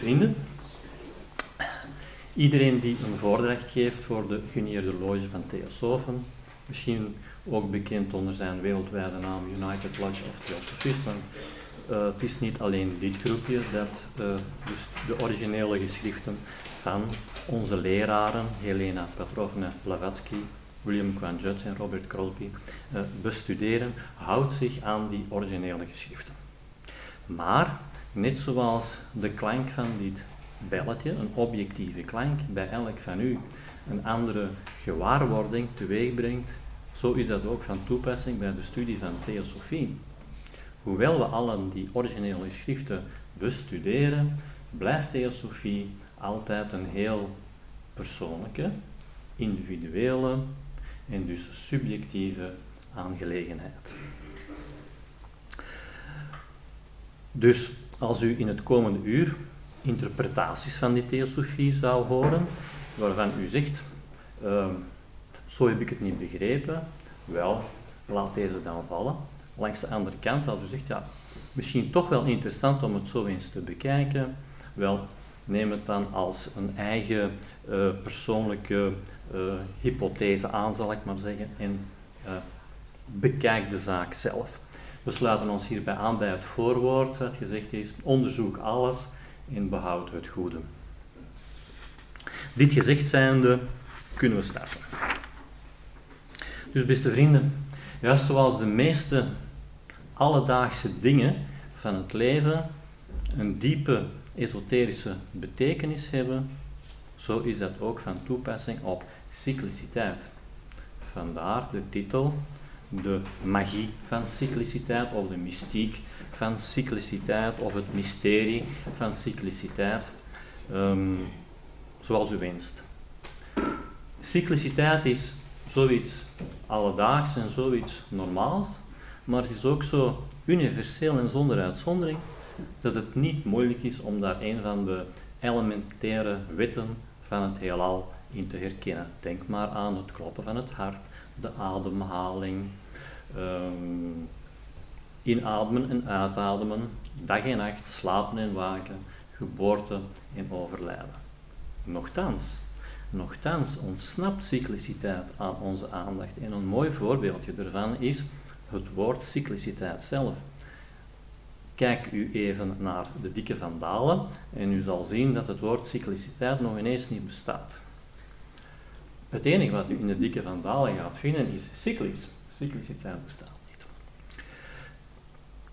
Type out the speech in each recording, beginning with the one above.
vrienden, iedereen die een voordracht geeft voor de genieerde loge van Theosofen, misschien ook bekend onder zijn wereldwijde naam United Lodge of Theosophisten, uh, het is niet alleen dit groepje dat uh, dus de originele geschriften van onze leraren, Helena Petrovna Blavatsky, William Quan Judge en Robert Crosby, uh, bestuderen, houdt zich aan die originele geschriften. Maar, net zoals de klank van dit belletje, een objectieve klank, bij elk van u een andere gewaarwording teweeg brengt, zo is dat ook van toepassing bij de studie van theosofie. Hoewel we allen die originele schriften bestuderen, blijft theosofie altijd een heel persoonlijke, individuele en dus subjectieve aangelegenheid. Dus als u in het komende uur interpretaties van die theosofie zou horen, waarvan u zegt, uh, zo heb ik het niet begrepen, wel, laat deze dan vallen. Langs de andere kant, als u zegt, ja, misschien toch wel interessant om het zo eens te bekijken, wel, neem het dan als een eigen uh, persoonlijke uh, hypothese aan, zal ik maar zeggen, en uh, bekijk de zaak zelf. We sluiten ons hierbij aan bij het voorwoord dat gezegd is, onderzoek alles en behoud het goede. Dit gezegd zijnde kunnen we starten. Dus beste vrienden, juist zoals de meeste alledaagse dingen van het leven een diepe esoterische betekenis hebben, zo is dat ook van toepassing op cycliciteit. Vandaar de titel, de magie van cycliciteit of de mystiek van cycliciteit of het mysterie van cycliciteit, um, zoals u wenst. Cycliciteit is zoiets alledaags en zoiets normaals, maar het is ook zo universeel en zonder uitzondering dat het niet moeilijk is om daar een van de elementaire wetten van het heelal in te herkennen. Denk maar aan het kloppen van het hart, de ademhaling, um, inademen en uitademen, dag en nacht, slapen en waken, geboorte en overlijden. Nochtans, nochtans ontsnapt cycliciteit aan onze aandacht. En een mooi voorbeeldje daarvan is het woord cycliciteit zelf. Kijk u even naar de dikke vandalen en u zal zien dat het woord cycliciteit nog ineens niet bestaat. Het enige wat u in de dikke vandalen gaat vinden is cyclisch. Cycliciteit bestaat niet.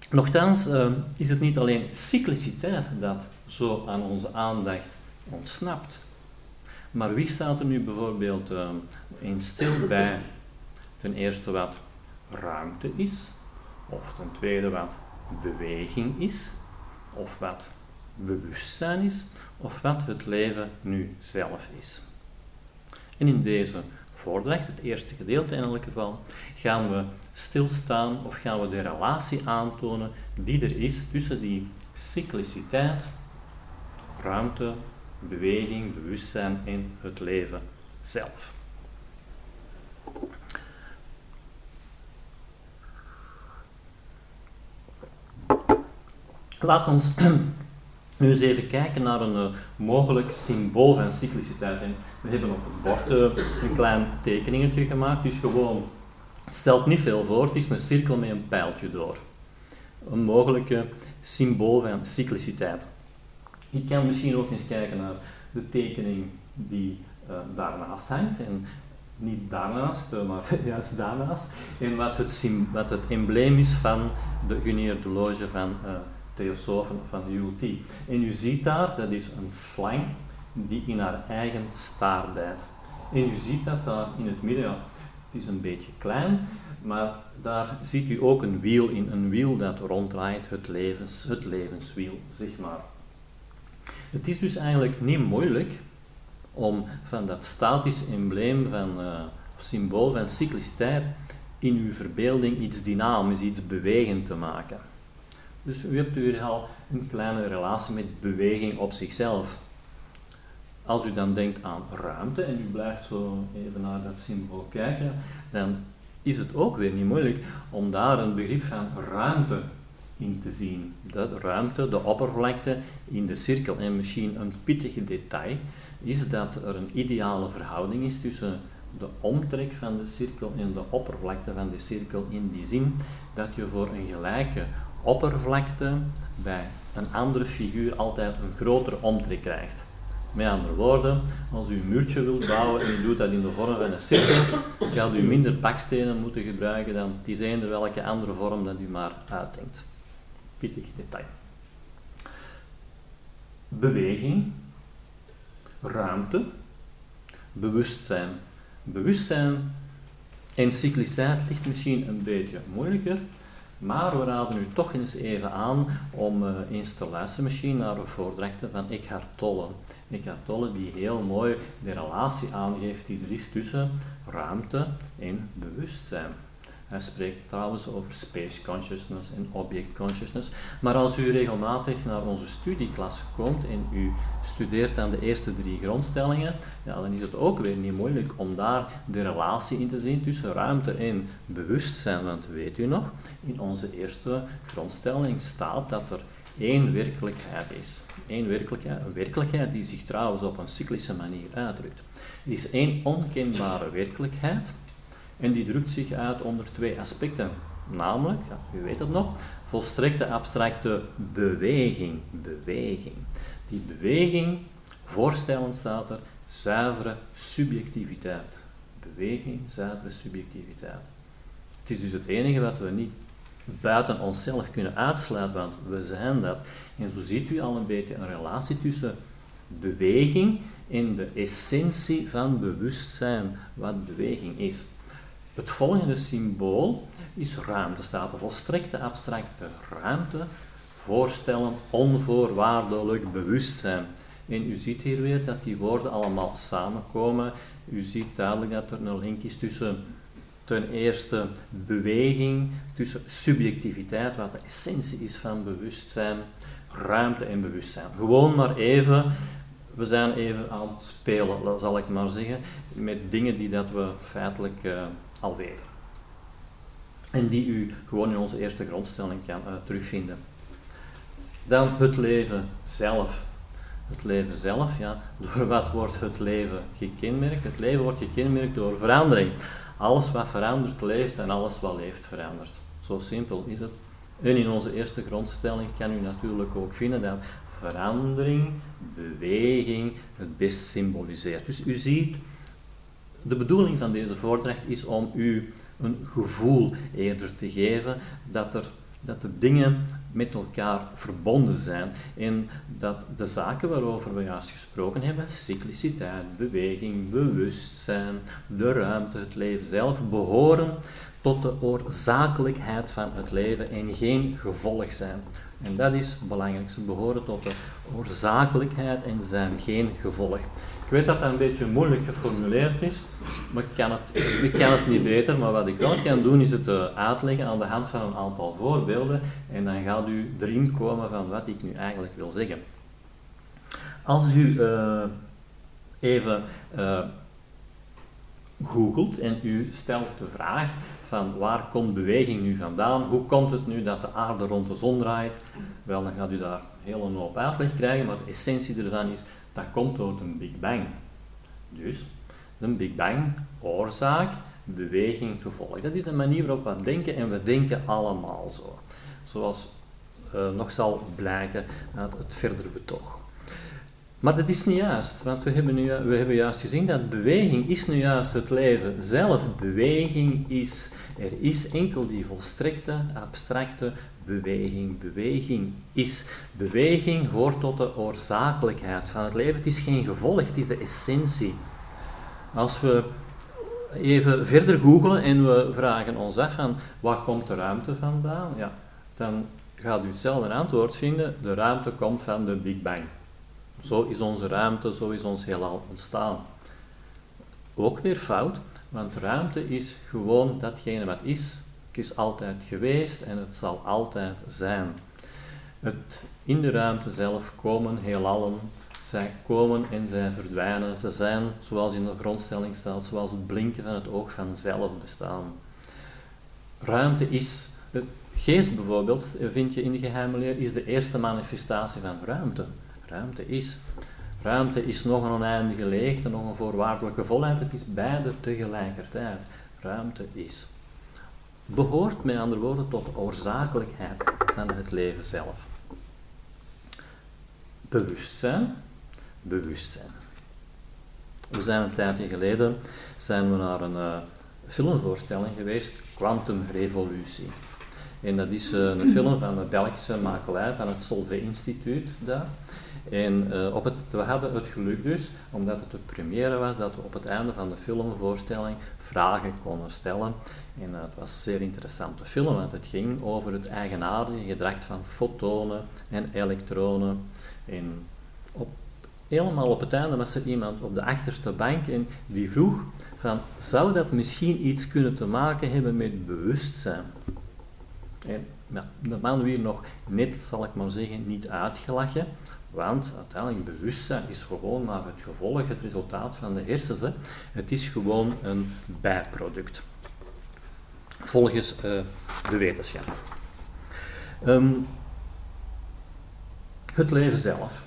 Nochtans uh, is het niet alleen cycliciteit dat zo aan onze aandacht ontsnapt. Maar wie staat er nu bijvoorbeeld in stil bij ten eerste wat ruimte is, of ten tweede wat beweging is, of wat bewustzijn is, of wat het leven nu zelf is. En in deze voordracht, het eerste gedeelte in elk geval, gaan we stilstaan of gaan we de relatie aantonen die er is tussen die cycliciteit, ruimte, beweging, bewustzijn en het leven zelf. Laat ons nu eens even kijken naar een uh, mogelijk symbool van cycliciteit. We hebben op het bord uh, een klein tekeningetje gemaakt, dus gewoon, het stelt niet veel voor, het is een cirkel met een pijltje door. Een mogelijke symbool van cycliciteit. Je kan misschien ook eens kijken naar de tekening die uh, daarnaast hangt. En niet daarnaast, maar juist daarnaast. En wat het, wat het embleem is van de genieerde loge van theosofen van de ULT. En u ziet daar, dat is een slang die in haar eigen staart bijt. En u ziet dat daar in het midden, het is een beetje klein, maar daar ziet u ook een wiel in, een wiel dat ronddraait, het, levens, het levenswiel, zeg maar. Het is dus eigenlijk niet moeilijk om van dat statisch embleem, van uh, symbool van cycliciteit, in uw verbeelding iets dynamisch, iets bewegend te maken. Dus u hebt hier al een kleine relatie met beweging op zichzelf. Als u dan denkt aan ruimte en u blijft zo even naar dat symbool kijken, dan is het ook weer niet moeilijk om daar een begrip van ruimte in te zien. De ruimte, de oppervlakte in de cirkel. En misschien een pittig detail is dat er een ideale verhouding is tussen de omtrek van de cirkel en de oppervlakte van de cirkel in die zin dat je voor een gelijke oppervlakte bij een andere figuur altijd een grotere omtrek krijgt. Met andere woorden, als u een muurtje wilt bouwen en u doet dat in de vorm van een cirkel, gaat u minder bakstenen moeten gebruiken dan het is eender welke andere vorm dat u maar uitdenkt. Pittig detail. Beweging, ruimte, bewustzijn. Bewustzijn en cycliciteit ligt misschien een beetje moeilijker, maar we raden u toch eens even aan om uh, eens te luisteren misschien naar de voordrachten van Eckhart Tolle. Eckhart Tolle die heel mooi de relatie aangeeft die er is tussen ruimte en bewustzijn. Hij spreekt trouwens over space consciousness en object consciousness. Maar als u regelmatig naar onze studieklas komt en u studeert aan de eerste drie grondstellingen, ja, dan is het ook weer niet moeilijk om daar de relatie in te zien tussen ruimte en bewustzijn. Want weet u nog, in onze eerste grondstelling staat dat er één werkelijkheid is. Eén werkelijkheid, een werkelijkheid die zich trouwens op een cyclische manier uitdrukt. Er is één onkenbare werkelijkheid en die drukt zich uit onder twee aspecten. Namelijk, ja, u weet het nog, volstrekte abstracte beweging. Beweging. Die beweging, voorstellen staat er, zuivere subjectiviteit. Beweging, zuivere subjectiviteit. Het is dus het enige wat we niet buiten onszelf kunnen uitsluiten, want we zijn dat. En zo ziet u al een beetje een relatie tussen beweging en de essentie van bewustzijn, wat beweging is. Het volgende symbool is ruimte, staat er volstrekte abstracte ruimte, voorstellen, onvoorwaardelijk bewustzijn. En u ziet hier weer dat die woorden allemaal samenkomen. U ziet duidelijk dat er een link is tussen ten eerste beweging, tussen subjectiviteit, wat de essentie is van bewustzijn, ruimte en bewustzijn. Gewoon maar even, we zijn even aan het spelen, zal ik maar zeggen, met dingen die dat we feitelijk uh, al weten. En die u gewoon in onze eerste grondstelling kan uh, terugvinden. Dan het leven zelf. Het leven zelf, ja, door wat wordt het leven gekenmerkt? Het leven wordt gekenmerkt door verandering. Alles wat verandert leeft en alles wat leeft verandert. Zo simpel is het. En in onze eerste grondstelling kan u natuurlijk ook vinden dat verandering, beweging het best symboliseert. Dus u ziet de bedoeling van deze voordracht is om u een gevoel eerder te geven dat, er, dat de dingen met elkaar verbonden zijn en dat de zaken waarover we juist gesproken hebben, cycliciteit, beweging, bewustzijn, de ruimte, het leven zelf, behoren tot de oorzakelijkheid van het leven en geen gevolg zijn. En dat is het belangrijkste, behoren tot de oorzakelijkheid en zijn geen gevolg. Ik weet dat dat een beetje moeilijk geformuleerd is, maar ik kan het, ik kan het niet beter. Maar wat ik wel kan doen, is het uh, uitleggen aan de hand van een aantal voorbeelden. En dan gaat u erin komen van wat ik nu eigenlijk wil zeggen. Als u uh, even uh, googelt en u stelt de vraag van waar komt beweging nu vandaan, hoe komt het nu dat de aarde rond de zon draait, wel dan gaat u daar een hele hoop uitleg krijgen, maar de essentie ervan is dat komt door een Big Bang. Dus een Big Bang, oorzaak, beweging, gevolg. Dat is de manier waarop we denken en we denken allemaal zo. Zoals uh, nog zal blijken uit het verdere betoog. Maar dat is niet juist, want we hebben, nu, we hebben juist gezien dat beweging is nu juist het leven zelf. Beweging is, er is enkel die volstrekte, abstracte beweging. Beweging is. Beweging hoort tot de oorzakelijkheid van het leven. Het is geen gevolg, het is de essentie. Als we even verder googelen en we vragen ons af van waar komt de ruimte vandaan, ja, dan gaat u hetzelfde antwoord vinden. De ruimte komt van de Big Bang. Zo is onze ruimte, zo is ons heelal ontstaan. Ook weer fout, want ruimte is gewoon datgene wat is. Is altijd geweest en het zal altijd zijn. Het, in de ruimte zelf komen heelallen, zij komen en zij verdwijnen. Ze zijn, zoals in de grondstelling staat, zoals het blinken van het oog van zelf bestaan. Ruimte is, het, geest bijvoorbeeld, vind je in de geheime leer, is de eerste manifestatie van ruimte. Ruimte is. Ruimte is nog een oneindige leegte, nog een voorwaardelijke volheid. Het is beide tegelijkertijd. Ruimte is. Behoort met andere woorden tot oorzakelijkheid van het leven zelf. Bewustzijn. Bewustzijn. We zijn een tijdje geleden zijn we naar een uh, filmvoorstelling geweest, Quantum Revolutie. En dat is uh, een film van de Belgische makelij van het Solvay Instituut daar. En uh, op het, we hadden het geluk dus, omdat het de première was, dat we op het einde van de filmvoorstelling vragen konden stellen. En het was zeer interessante film, want het ging over het eigenaardige gedrag van fotonen en elektronen. En op, helemaal op het einde was er iemand op de achterste bank en die vroeg van, zou dat misschien iets kunnen te maken hebben met bewustzijn? En de man weer nog net, zal ik maar zeggen, niet uitgelachen. Want uiteindelijk bewustzijn is gewoon maar het gevolg, het resultaat van de hersens. Hè. Het is gewoon een bijproduct. Volgens uh, de wetenschap. Um, het leven zelf.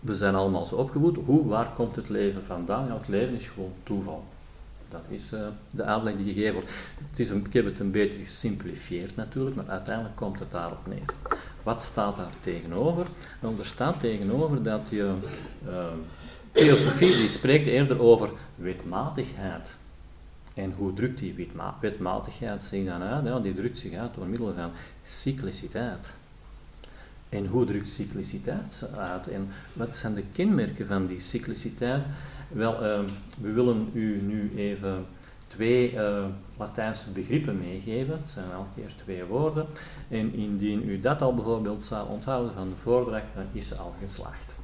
We zijn allemaal zo opgevoed. Hoe, waar komt het leven vandaan? Ja, het leven is gewoon toeval. Dat is uh, de uitleg die gegeven wordt. Het is een, ik heb het een beetje gesimplifieerd natuurlijk, maar uiteindelijk komt het daarop neer. Wat staat daar tegenover? Wel, er staat tegenover dat je uh, theosofie die spreekt eerder over wetmatigheid. En hoe drukt die wetmatigheid zich dan uit? Die drukt zich uit door middel van cycliciteit. En hoe drukt cycliciteit uit? En wat zijn de kenmerken van die cycliciteit? Wel, uh, we willen u nu even twee uh, Latijnse begrippen meegeven. Het zijn elke keer twee woorden. En indien u dat al bijvoorbeeld zou onthouden van de voordracht, dan is ze al geslaagd.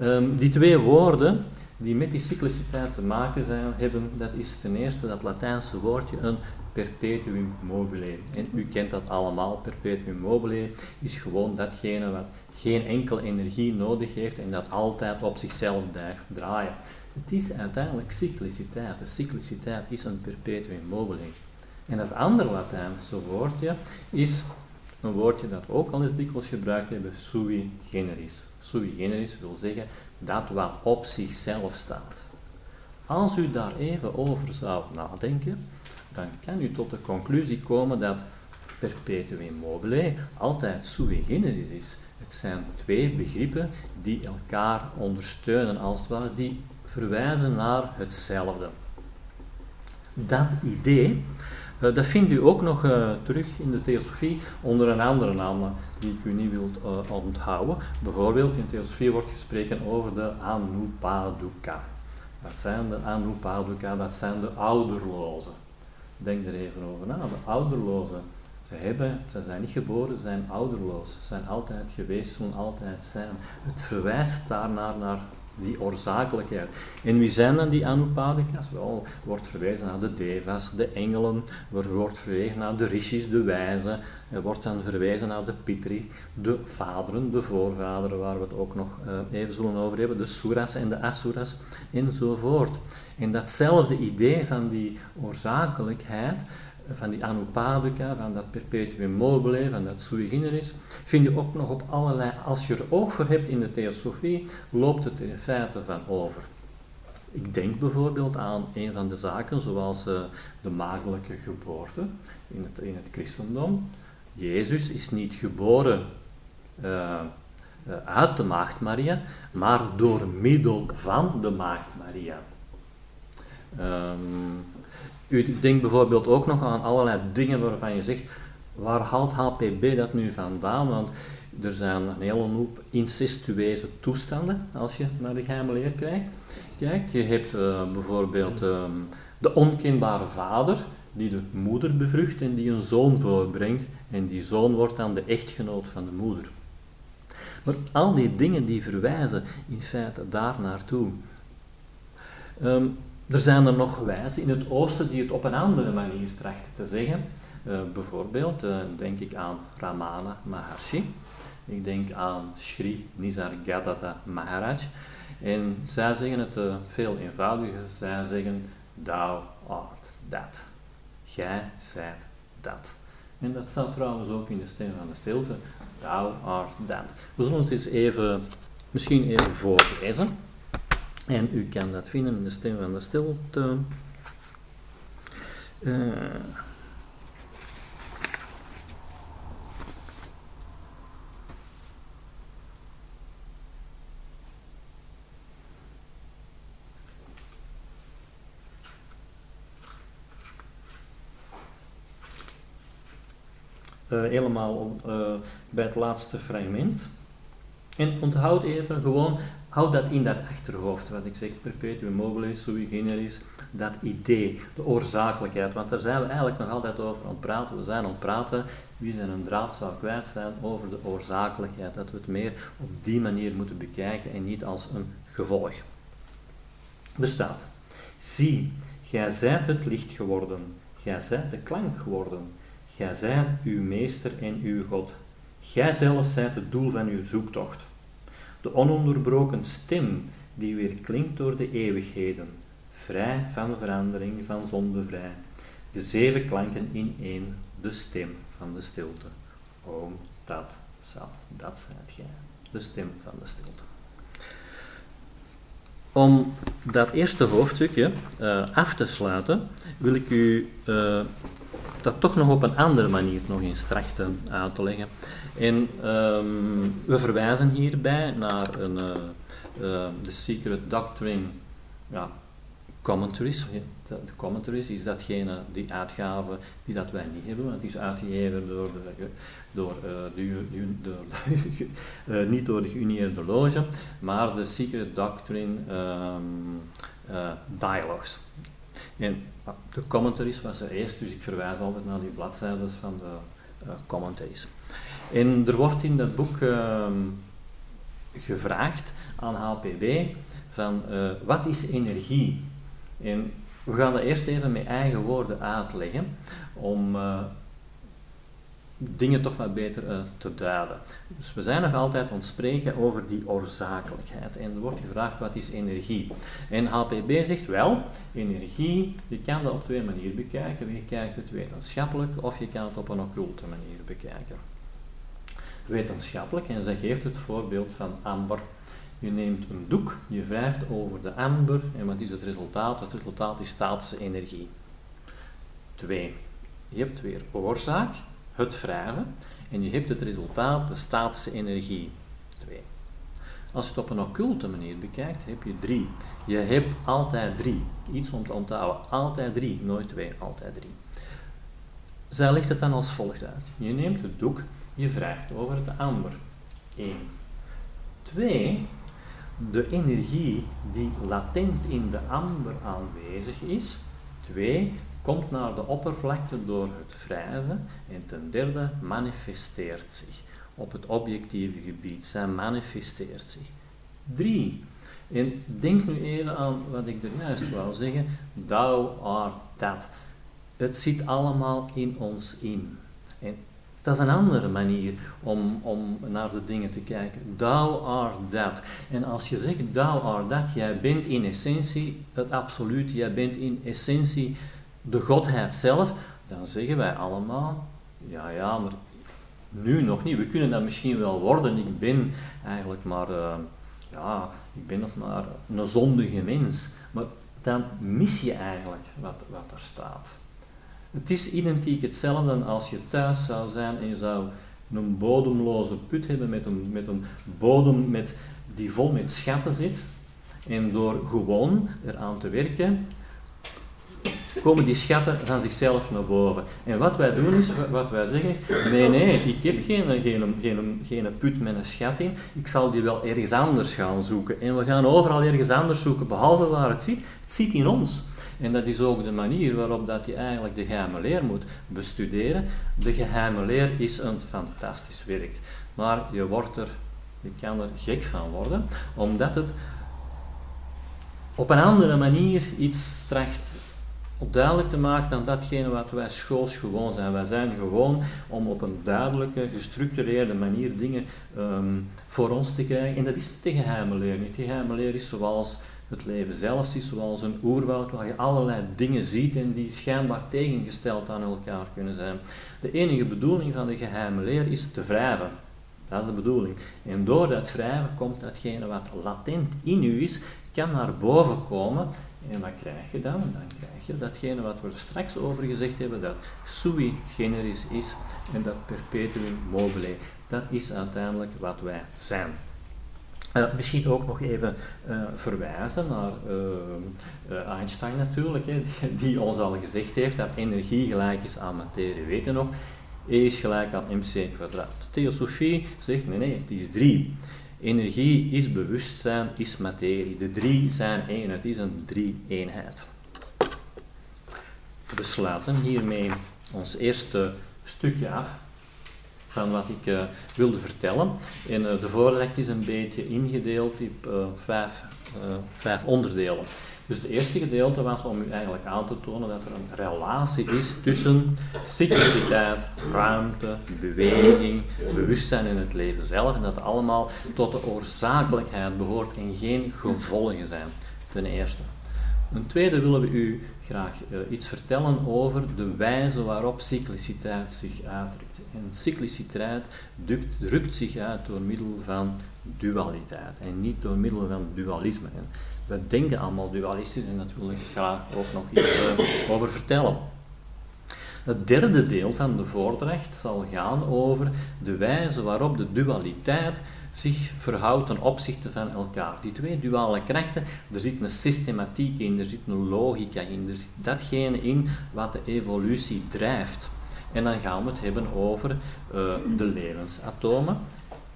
Um, die twee woorden die met die cycliciteit te maken zijn, hebben, dat is ten eerste dat Latijnse woordje een perpetuum mobile. En u kent dat allemaal, perpetuum mobile is gewoon datgene wat geen enkele energie nodig heeft en dat altijd op zichzelf blijft draaien. Het is uiteindelijk cycliciteit. De cycliciteit is een perpetuum mobile. En het andere Latijnse woordje is een woordje dat we ook al eens dikwijls gebruikt hebben, sui generis. Sui generis wil zeggen dat wat op zichzelf staat. Als u daar even over zou nadenken, dan kan u tot de conclusie komen dat perpetuum mobile altijd sui generis is. Het zijn twee begrippen die elkaar ondersteunen, als het ware, die verwijzen naar hetzelfde. Dat idee, uh, dat vindt u ook nog uh, terug in de theosofie onder een andere naam die ik u niet wilt uh, onthouden. Bijvoorbeeld in theosofie wordt gesproken over de anupaduka. Wat zijn de anupaduka? Dat zijn de ouderlozen. Denk er even over na. De ouderlozen. Ze, hebben, ze zijn niet geboren, ze zijn ouderloos. Ze zijn altijd geweest, zullen altijd zijn. Het verwijst daarnaar naar die oorzakelijkheid. En wie zijn dan die Anupadikas? Wel, wordt verwezen naar de devas, de engelen, wordt verwezen naar de rishis, de wijzen, er wordt dan verwezen naar de pitri, de vaderen, de voorvaderen, waar we het ook nog uh, even zullen over hebben, de suras en de asuras, enzovoort. En datzelfde idee van die oorzakelijkheid, van die anupadika, van dat perpetuum mobile, van dat sui generis, vind je ook nog op allerlei, als je er oog voor hebt in de theosofie, loopt het in feite van over. Ik denk bijvoorbeeld aan een van de zaken zoals uh, de maagdelijke geboorte in het, in het christendom. Jezus is niet geboren uh, uit de maagd Maria, maar door middel van de maagd Maria. Um, u denkt bijvoorbeeld ook nog aan allerlei dingen waarvan je zegt, waar haalt HPB dat nu vandaan? Want er zijn een hele hoop incestueuze toestanden als je naar de geheime leer kijkt. Kijk, je hebt uh, bijvoorbeeld uh, de onkenbare vader die de moeder bevrucht en die een zoon voorbrengt en die zoon wordt dan de echtgenoot van de moeder. Maar al die dingen die verwijzen in feite daar naartoe. Um, er zijn er nog wijzen in het oosten die het op een andere manier trachten te zeggen. Uh, bijvoorbeeld uh, denk ik aan Ramana Maharshi. Ik denk aan Sri Nisargadatta Maharaj. En zij zeggen het uh, veel eenvoudiger. Zij zeggen, thou art dat. Jij zijt that. En dat staat trouwens ook in de stem van de stilte. Thou art that. We zullen het eens even, misschien even voorlezen. En u kan dat vinden in de stem van de stilte. Uh, Uh, helemaal uh, bij het laatste fragment. En onthoud even gewoon, houd dat in dat achterhoofd, wat ik zeg, perpetuum mobile, sui generis, dat idee, de oorzakelijkheid. Want daar zijn we eigenlijk nog altijd over aan het praten. We zijn aan het praten, wie zijn een draad zou kwijt zijn, over de oorzakelijkheid. Dat we het meer op die manier moeten bekijken en niet als een gevolg. Er staat, zie, gij zijt het licht geworden, gij zijt de klank geworden, gij zijt uw meester en uw God. Gij zelf zijt het doel van uw zoektocht. De ononderbroken stem die weer klinkt door de eeuwigheden vrij van verandering, van zonde vrij. De zeven klanken in één, de stem van de stilte. Om, dat, zat, dat zijt gij. De stem van de stilte. Om dat eerste hoofdstukje uh, af te sluiten, wil ik u uh, dat toch nog op een andere manier nog eens trachten uit te leggen. En um, we verwijzen hierbij naar een, The Secret Doctrine ja, commentaries. De, commentaries is datgene, die uitgave die dat wij niet hebben, het is uitgegeven door de, door, uh, de, de, de niet door de geünieerde loge, maar de Secret Doctrine um, Dialogues. En de commentaries was er eerst, dus ik verwijs altijd naar die bladzijden van de commentaries. En er wordt in dat boek ehm, gevraagd aan HPB van wat is energie? En we gaan dat eerst even met eigen woorden uitleggen, om uh, dingen toch wat beter uh, te duiden. Dus we zijn nog altijd aan het spreken over die oorzakelijkheid. En er wordt gevraagd, wat is energie? En HPB zegt wel, energie, je kan dat op twee manieren bekijken. Je kijkt het wetenschappelijk of je kan het op een occulte manier bekijken. Wetenschappelijk, en zij geeft het voorbeeld van amber je neemt een doek, je wrijft over de amber en wat is het resultaat? Het resultaat is statische energie. 2. Je hebt weer oorzaak, het wrijven, en je hebt het resultaat, de statische energie. 2. Als je het op een occulte manier bekijkt, heb je 3. Je hebt altijd 3. Iets om te onthouden. Altijd 3, nooit 2, altijd 3. Zij legt het dan als volgt uit. Je neemt het doek, je wrijft over de amber. 1. 2 de energie die latent in de amber aanwezig is. Twee, komt naar de oppervlakte door het wrijven. En ten derde, manifesteert zich op het objectieve gebied. Zij manifesteert zich. Drie, en denk nu even aan wat ik er juist wou zeggen. Thou art that. Het zit allemaal in ons in. En dat is een andere manier om, om naar de dingen te kijken. Thou art that. En als je zegt thou art that, jij bent in essentie het absoluut, jij bent in essentie de Godheid zelf, dan zeggen wij allemaal, ja ja, maar nu nog niet. We kunnen dat misschien wel worden. Ik ben eigenlijk maar, uh, ja, ik ben nog maar een zondige mens. Maar dan mis je eigenlijk wat, wat er staat. Het is identiek hetzelfde als je thuis zou zijn en je zou een bodemloze put hebben met een, met een bodem met, die vol met schatten zit. En door gewoon eraan te werken, komen die schatten van zichzelf naar boven. En wat wij doen is, wat wij zeggen is, nee, nee, ik heb geen, geen, geen, geen put met een schat in, ik zal die wel ergens anders gaan zoeken. En we gaan overal ergens anders zoeken, behalve waar het zit. Het zit in ons. En dat is ook de manier waarop dat je eigenlijk de geheime leer moet bestuderen. De geheime leer is een fantastisch werk. Maar je wordt er, je kan er gek van worden, omdat het op een andere manier iets tracht duidelijk te maken dan datgene wat wij schools gewoon zijn. Wij zijn gewoon om op een duidelijke, gestructureerde manier dingen um, voor ons te krijgen. En dat is de geheime leer niet. De geheime leer is zoals Het leven zelf is zoals een oerwoud waar je allerlei dingen ziet en die schijnbaar tegengesteld aan elkaar kunnen zijn. De enige bedoeling van de geheime leer is te wrijven. Dat is de bedoeling. En door dat wrijven komt datgene wat latent in u is, kan naar boven komen. En wat krijg je dan? Dan krijg je datgene wat we er straks over gezegd hebben, dat sui generis is en dat perpetuum mobile. Dat is uiteindelijk wat wij zijn. Misschien ook nog even uh, verwijzen naar uh, Einstein natuurlijk, hè, die, ons al gezegd heeft dat energie gelijk is aan materie. Weet je nog? E is gelijk aan mc kwadraat. Theosofie zegt nee, nee, het is 3. Energie is bewustzijn, is materie. De drie zijn één, het is een drie-eenheid. We sluiten hiermee ons eerste stukje af van wat ik uh, wilde vertellen. En uh, de voordracht is een beetje ingedeeld in uh, vijf, vijf onderdelen. Dus het eerste gedeelte was om u eigenlijk aan te tonen dat er een relatie is tussen cycliciteit, ruimte, beweging, bewustzijn in het leven zelf. En dat allemaal tot de oorzakelijkheid behoort en geen gevolgen zijn, ten eerste. Een tweede willen we u graag iets vertellen over de wijze waarop cycliciteit zich uitdrukt. En cycliciteit drukt zich uit door middel van dualiteit en niet door middel van dualisme. We denken allemaal dualistisch en daar wil ik graag ook nog iets uh, over vertellen. Het derde deel van de voordracht zal gaan over de wijze waarop de dualiteit zich verhoudt ten opzichte van elkaar. Die twee duale krachten, er zit een systematiek in, er zit een logica in, er zit datgene in wat de evolutie drijft. En dan gaan we het hebben over uh, de levensatomen.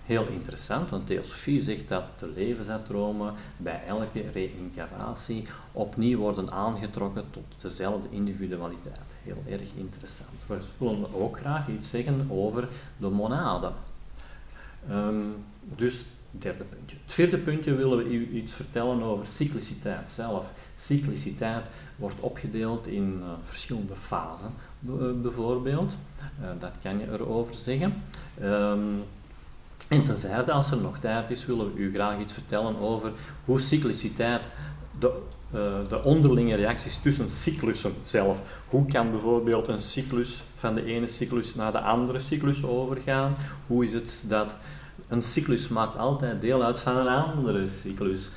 Heel interessant, want theosofie zegt dat de levensatomen bij elke reïncarnatie opnieuw worden aangetrokken tot dezelfde individualiteit. Heel erg interessant. We willen ook graag iets zeggen over de monaden. Um, dus derde puntje. Het vierde puntje willen we u iets vertellen over cycliciteit zelf. Cycliciteit wordt opgedeeld in uh, verschillende fasen, bijvoorbeeld. Uh, dat kan je erover zeggen. Um, en ten als er nog tijd is, willen we u graag iets vertellen over hoe cycliciteit de, de onderlinge reacties tussen cyclussen zelf. Hoe kan bijvoorbeeld een cyclus van de ene cyclus naar de andere cyclus overgaan? Hoe is het dat een cyclus maakt altijd deel uit van een andere cyclus.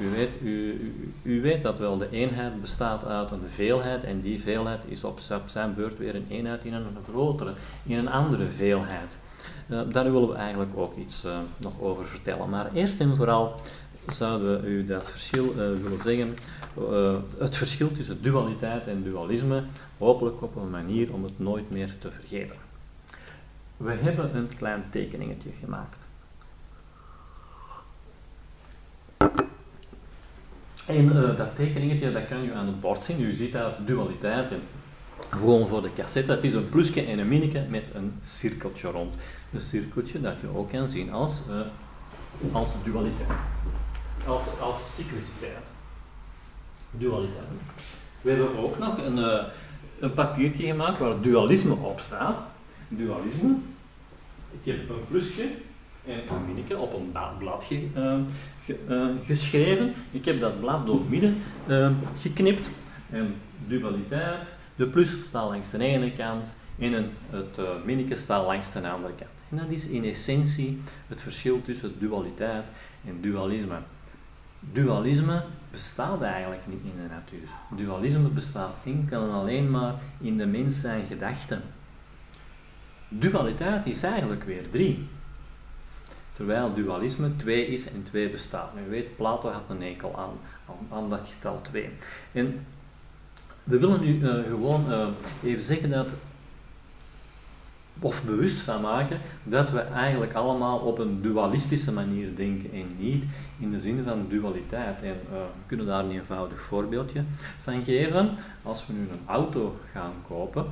U weet, u, u, weet dat wel, de eenheid bestaat uit een veelheid en die veelheid is op zijn beurt weer een eenheid in een grotere, in een andere veelheid. Uh, daar willen we eigenlijk ook iets uh, nog over vertellen. Maar eerst en vooral zouden we u dat verschil uh, willen zeggen, het verschil tussen dualiteit en dualisme, hopelijk op een manier om het nooit meer te vergeten. We hebben een klein tekeningetje gemaakt. En dat tekeningetje dat kan u aan het bord zien. U ziet daar dualiteit in. Gewoon voor de cassette. Het is een plusje en een minneke met een cirkeltje rond. Een cirkeltje dat je ook kan zien als, uh, als dualiteit. Als, als cycliciteit. Dualiteit. We hebben ook nog een, uh, een papiertje gemaakt waar dualisme op staat. Dualisme. Ik heb een plusje en een minneke op een blad ge, uh, ge, geschreven. Ik heb dat blad door midden geknipt. En dualiteit de plus staat langs de ene kant en het uh, minneke staat langs de andere kant. En dat is in essentie het verschil tussen dualiteit en dualisme. Dualisme bestaat eigenlijk niet in de natuur. Dualisme bestaat enkel en alleen maar in de mens zijn gedachten. Dualiteit is eigenlijk weer drie. Terwijl dualisme twee is en twee bestaat. Nu weet, Plato had een enkel aan, aan, dat getal twee. En we willen nu uh, gewoon uh, even zeggen dat, of bewust van maken, dat we eigenlijk allemaal op een dualistische manier denken en niet in de zin van dualiteit. En uh, we kunnen daar een eenvoudig voorbeeldje van geven. Als we nu een auto gaan kopen,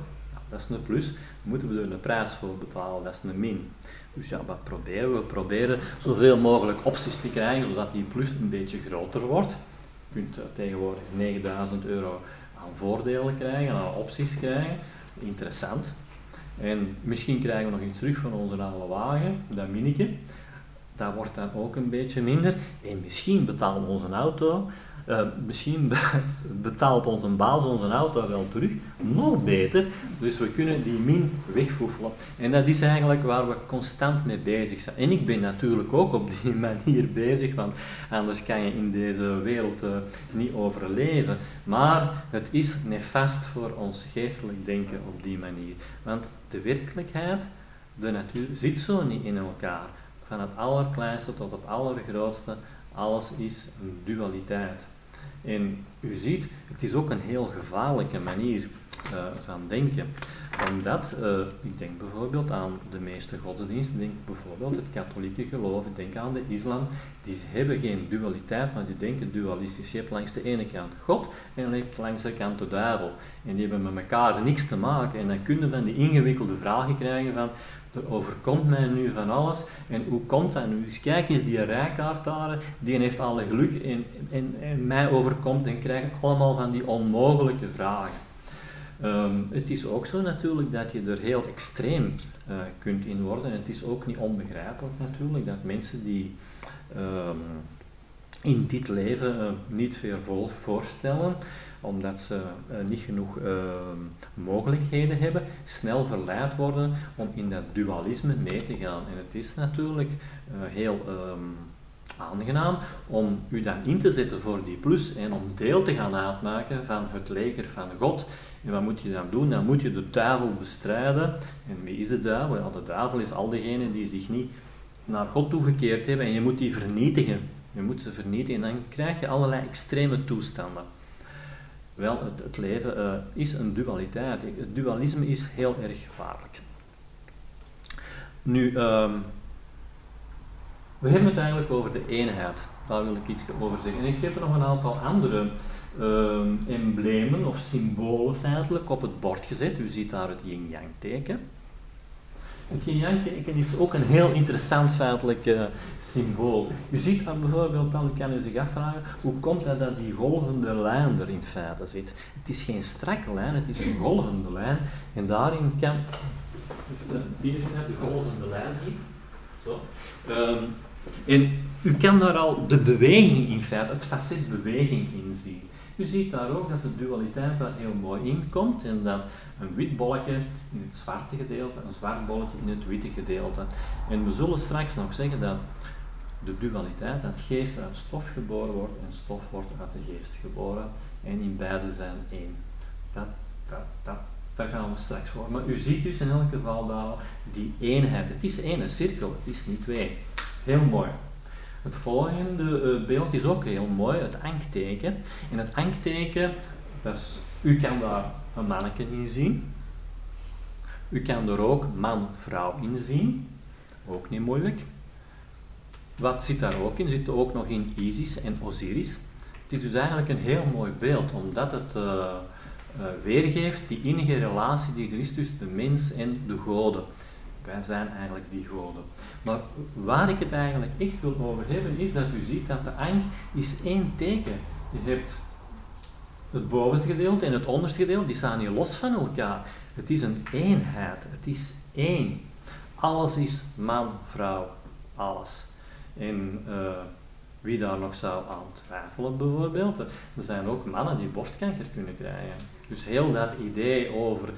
dat is een plus, moeten we er een prijs voor betalen, dat is een min. Dus ja, wat proberen we? We proberen zoveel mogelijk opties te krijgen, zodat die plus een beetje groter wordt. Je kunt tegenwoordig 9000 euro aan voordelen krijgen, aan opties krijgen. Interessant. En misschien krijgen we nog iets terug van onze oude wagen, dat minneke. Dat wordt dan ook een beetje minder. En misschien betalen onze auto uh, misschien betaalt onze baas onze auto wel terug, nog beter. Dus we kunnen die min wegvoefelen. En dat is eigenlijk waar we constant mee bezig zijn. En ik ben natuurlijk ook op die manier bezig, want anders kan je in deze wereld uh, niet overleven. Maar het is nefast voor ons geestelijk denken op die manier. Want de werkelijkheid, de natuur, zit zo niet in elkaar. Van het allerkleinste tot het allergrootste, alles is een dualiteit. En u ziet, het is ook een heel gevaarlijke manier uh, van denken. Omdat, uh, ik denk bijvoorbeeld aan de meeste godsdiensten, denk bijvoorbeeld het katholieke geloof, denk aan de islam, die hebben geen dualiteit, maar die denken dualistisch. Je hebt langs de ene kant God en langs de kant de duivel. En die hebben met elkaar niks te maken. En dan kunnen dan die ingewikkelde vragen krijgen van, er overkomt mij nu van alles. En hoe komt dat nu? Dus kijk eens, die rijkaart daar, die heeft alle geluk en, en, en mij overkomt en krijg ik allemaal van die onmogelijke vragen. Ehm, het is ook zo natuurlijk dat je er heel extreem uh, kunt in worden. En het is ook niet onbegrijpelijk natuurlijk dat mensen die um, in dit leven uh, niet veel voorstellen, omdat ze uh, niet genoeg uh, mogelijkheden hebben, snel verleid worden om in dat dualisme mee te gaan. En het is natuurlijk uh, heel um, aangenaam om u dan in te zetten voor die plus en om deel te gaan uitmaken van het leger van God. En wat moet je dan doen? Dan moet je de duivel bestrijden. En wie is de duivel? De duivel is al diegenen die zich niet naar God toegekeerd hebben en je moet die vernietigen. Je moet ze vernietigen en dan krijg je allerlei extreme toestanden. Wel, het, leven uh, is een dualiteit. Het dualisme is heel erg gevaarlijk. Nu, um, we hebben het eigenlijk over de eenheid. Daar wil ik iets over zeggen. En ik heb er nog een aantal andere um, emblemen of symbolen feitelijk op het bord gezet. U ziet daar het yin-yang teken. Het yin-yang-teken is ook een heel interessant feitelijk uh, symbool. U ziet daar bijvoorbeeld, dan kan u zich afvragen, hoe komt het dat die golvende lijn er in feite zit? Het is geen strakke lijn, het is een golvende lijn. En daarin kan, hier de golvende lijn zien, zo. Um, en u kan daar al de beweging in feite, het facet beweging in zien. U ziet daar ook dat de dualiteit daar heel mooi in komt en dat een wit bolletje in het zwarte gedeelte, een zwart bolletje in het witte gedeelte. En we zullen straks nog zeggen dat de dualiteit, dat geest uit stof geboren wordt en stof wordt uit de geest geboren en in beide zijn één. Dat, dat, dat, gaan we straks voor. Maar u ziet dus in elk geval die eenheid. Het is één cirkel, het is niet twee. Heel mooi. Het volgende uh, beeld is ook heel mooi, het ankteken. En het ankteken, dus, u kan daar een manneke in zien. U kan er ook man-vrouw in zien. Ook niet moeilijk. Wat zit daar ook in? Zit ook nog in Isis en Osiris. Het is dus eigenlijk een heel mooi beeld, omdat het uh, uh, weergeeft die innige relatie die er is tussen de mens en de goden. Wij zijn eigenlijk die goden. Maar waar ik het eigenlijk echt wil over hebben, is dat u ziet dat de ang is één teken. Je hebt het bovenste gedeelte en het onderste gedeelte, die staan hier los van elkaar. Het is een eenheid, het is één. Alles is man, vrouw, alles. En uh, wie daar nog zou aan twijfelen bijvoorbeeld, er zijn ook mannen die borstkanker kunnen krijgen. Dus heel dat idee over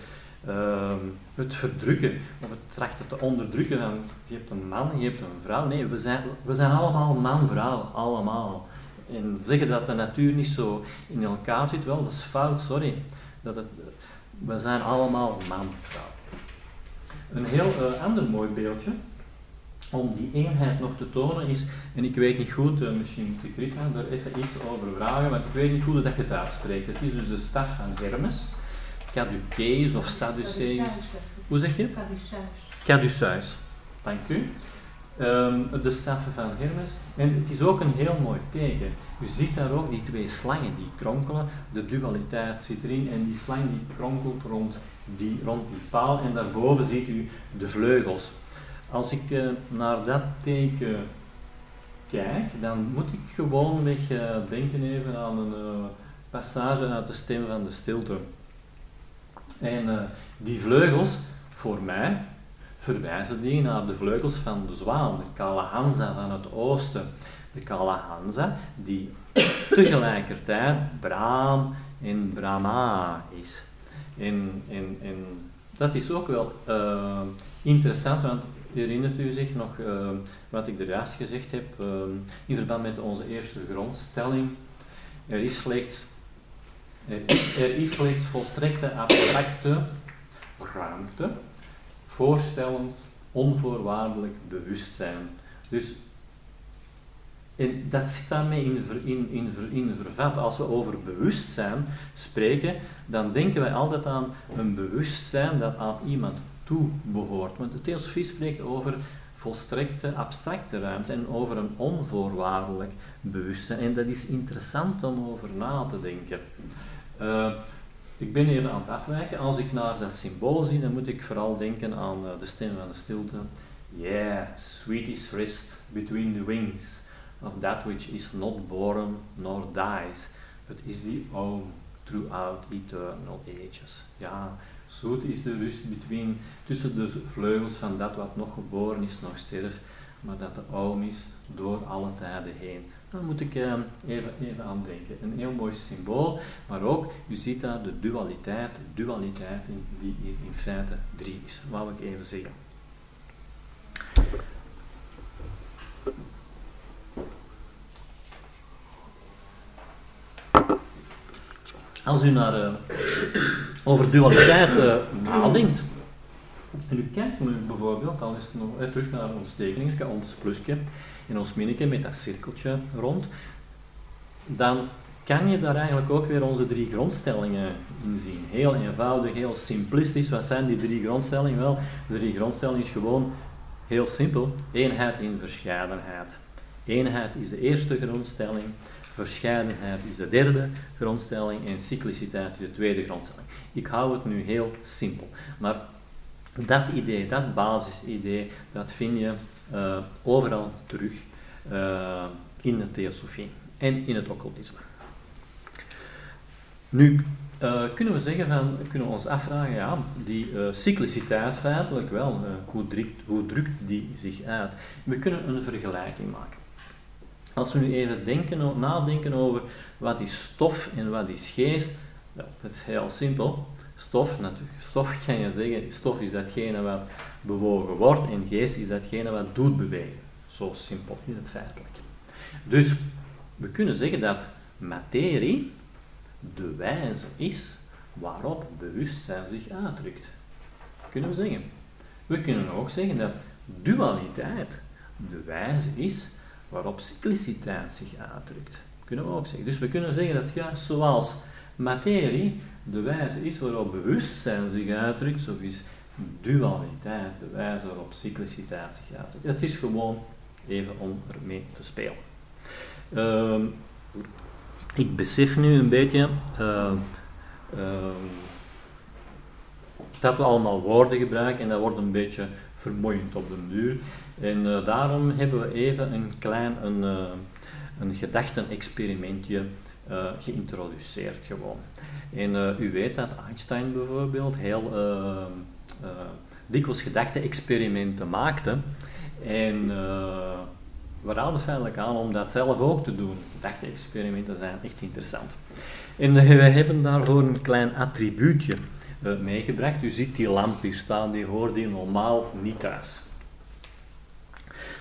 uh, het verdrukken of het trachten te onderdrukken van je hebt een man, je hebt een vrouw. Nee, we zijn, we zijn allemaal man-vrouw, allemaal. En zeggen dat de natuur niet zo in elkaar zit, wel, dat is fout, sorry. Dat het, we zijn allemaal man-vrouw. Een heel uh, ander mooi beeldje om die eenheid nog te tonen is, en ik weet niet goed, uh, misschien moet ik Rita daar even iets over vragen, maar ik weet niet goed dat je het uitspreekt. Het is dus de staf van Hermes, Caduceus of Sadduceus. Hoe zeg je? Caduceus. Caduceus, dank u. Um, de staffen van Hermes. En het is ook een heel mooi teken. U ziet daar ook die twee slangen die kronkelen. De dualiteit zit erin en die slang die kronkelt rond die, rond die paal. En daarboven ziet u de vleugels. Als ik uh, naar dat teken kijk, dan moet ik gewoon weg uh, denken even aan een uh, passage uit de stem van de stilte. En die vleugels, voor mij, verwijzen die naar de vleugels van de zwaan, de Kalahansa van het oosten. De Kalahansa die tegelijkertijd Braam en Brahma is. En, en, en dat is ook wel uh, interessant, want herinnert u zich nog uh, wat ik er gezegd heb uh, in verband met onze eerste grondstelling? Er is slechts, is, er is slechts volstrekte abstracte ruimte, voorstellend onvoorwaardelijk bewustzijn. Dus en dat zit daarmee in, in, in, in vervat. Als we over bewustzijn spreken, dan denken wij altijd aan een bewustzijn dat aan iemand toe behoort. Want de theosofie spreekt over volstrekte abstracte ruimte en over een onvoorwaardelijk bewustzijn. En dat is interessant om over na te denken. Uh, ik ben hier aan het afwijken. Als ik naar dat symbool zie, dan moet ik vooral denken aan uh, de stem van de stilte. Yeah, sweetest rest between the wings of that which is not born nor dies, but is the own throughout eternal ages. Ja, zoet is de rust between, tussen de vleugels van dat wat nog geboren is, nog sterft, maar dat de oom is door alle tijden heen. Daar moet ik uh, even, even aan. Een heel mooi symbool, maar ook, u ziet daar de dualiteit, dualiteit die hier in feite drie is. Wou ik even zeggen. Als u naar, uh, over dualiteit uh, nadenkt, en u kijkt nu bijvoorbeeld, al is het nog uh, terug naar ons tekeningsje, ons plusje en ons minnetje met dat cirkeltje rond, dan kan je daar eigenlijk ook weer onze drie grondstellingen in zien. Heel eenvoudig, heel simplistisch. Wat zijn die drie grondstellingen? Wel, de drie grondstellingen is gewoon heel simpel. Eenheid in verscheidenheid. Eenheid is de eerste grondstelling. Verscheidenheid is de derde grondstelling en cycliciteit is de tweede grondstelling. Ik hou het nu heel simpel. Maar dat idee, dat basisidee, dat vind je overal terug uh, in de theosofie en in het occultisme. Nu uh, kunnen we zeggen van, kunnen ons afvragen, ja, die cycliciteit feitelijk wel, hoe, drukt, hoe drukt die zich uit? We kunnen een vergelijking maken. Als we nu even denken, nadenken over wat is stof en wat is geest, dat is heel simpel. Stof, natuurlijk, stof kan je zeggen, stof is datgene wat bewogen wordt en geest is datgene wat doet bewegen. Zo simpel is het feitelijk. Dus we kunnen zeggen dat materie de wijze is waarop bewustzijn zich uitdrukt. Kunnen we zeggen. We kunnen ook zeggen dat dualiteit de wijze is waarop cycliciteit zich uitdrukt. Kunnen we ook zeggen. Dus we kunnen zeggen dat juist zoals materie de wijze is waarop bewustzijn zich uitdrukt, zo is dualiteit de wijze waarop cycliciteit zich uitdrukt. Het is gewoon even om ermee te spelen. Uh, ik besef nu een beetje uh, uh, dat we allemaal woorden gebruiken en dat wordt een beetje vermoeiend op de duur. En uh, daarom hebben we even een klein een, uh, een gedachtenexperimentje uh, geïntroduceerd gewoon. En u weet dat Einstein bijvoorbeeld heel dikwijls gedachte-experimenten maakte. En we raden feitelijk aan om dat zelf ook te doen. Gedachte-experimenten zijn echt interessant. En we hebben daarvoor een klein attribuutje meegebracht. U ziet die lamp hier staan, die hoort hier normaal niet thuis.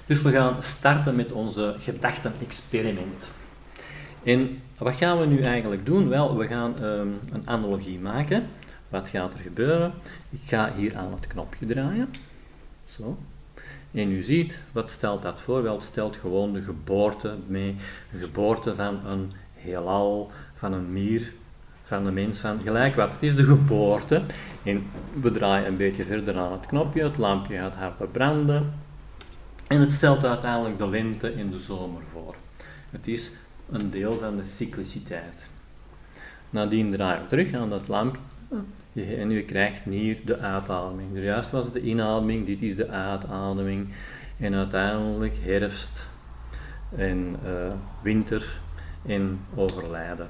Dus we gaan starten met onze gedachten-experiment. En wat gaan we nu eigenlijk doen? Wel, we gaan um, een analogie maken. Wat gaat er gebeuren? Ik ga hier aan het knopje draaien. Zo. En u ziet, wat stelt dat voor? Wel, het stelt gewoon de geboorte mee. De geboorte van een heelal, van een mier, van de mens, van gelijk wat. Het is de geboorte. En we draaien een beetje verder aan het knopje. Het lampje gaat harder branden. En het stelt uiteindelijk de lente en de zomer voor. Het is een deel van de cycliciteit. Nadien draaien we terug aan dat lampje en je krijgt hier de uitademing. Juist was de inademing, dit is de uitademing. En uiteindelijk herfst en uh, winter en overlijden.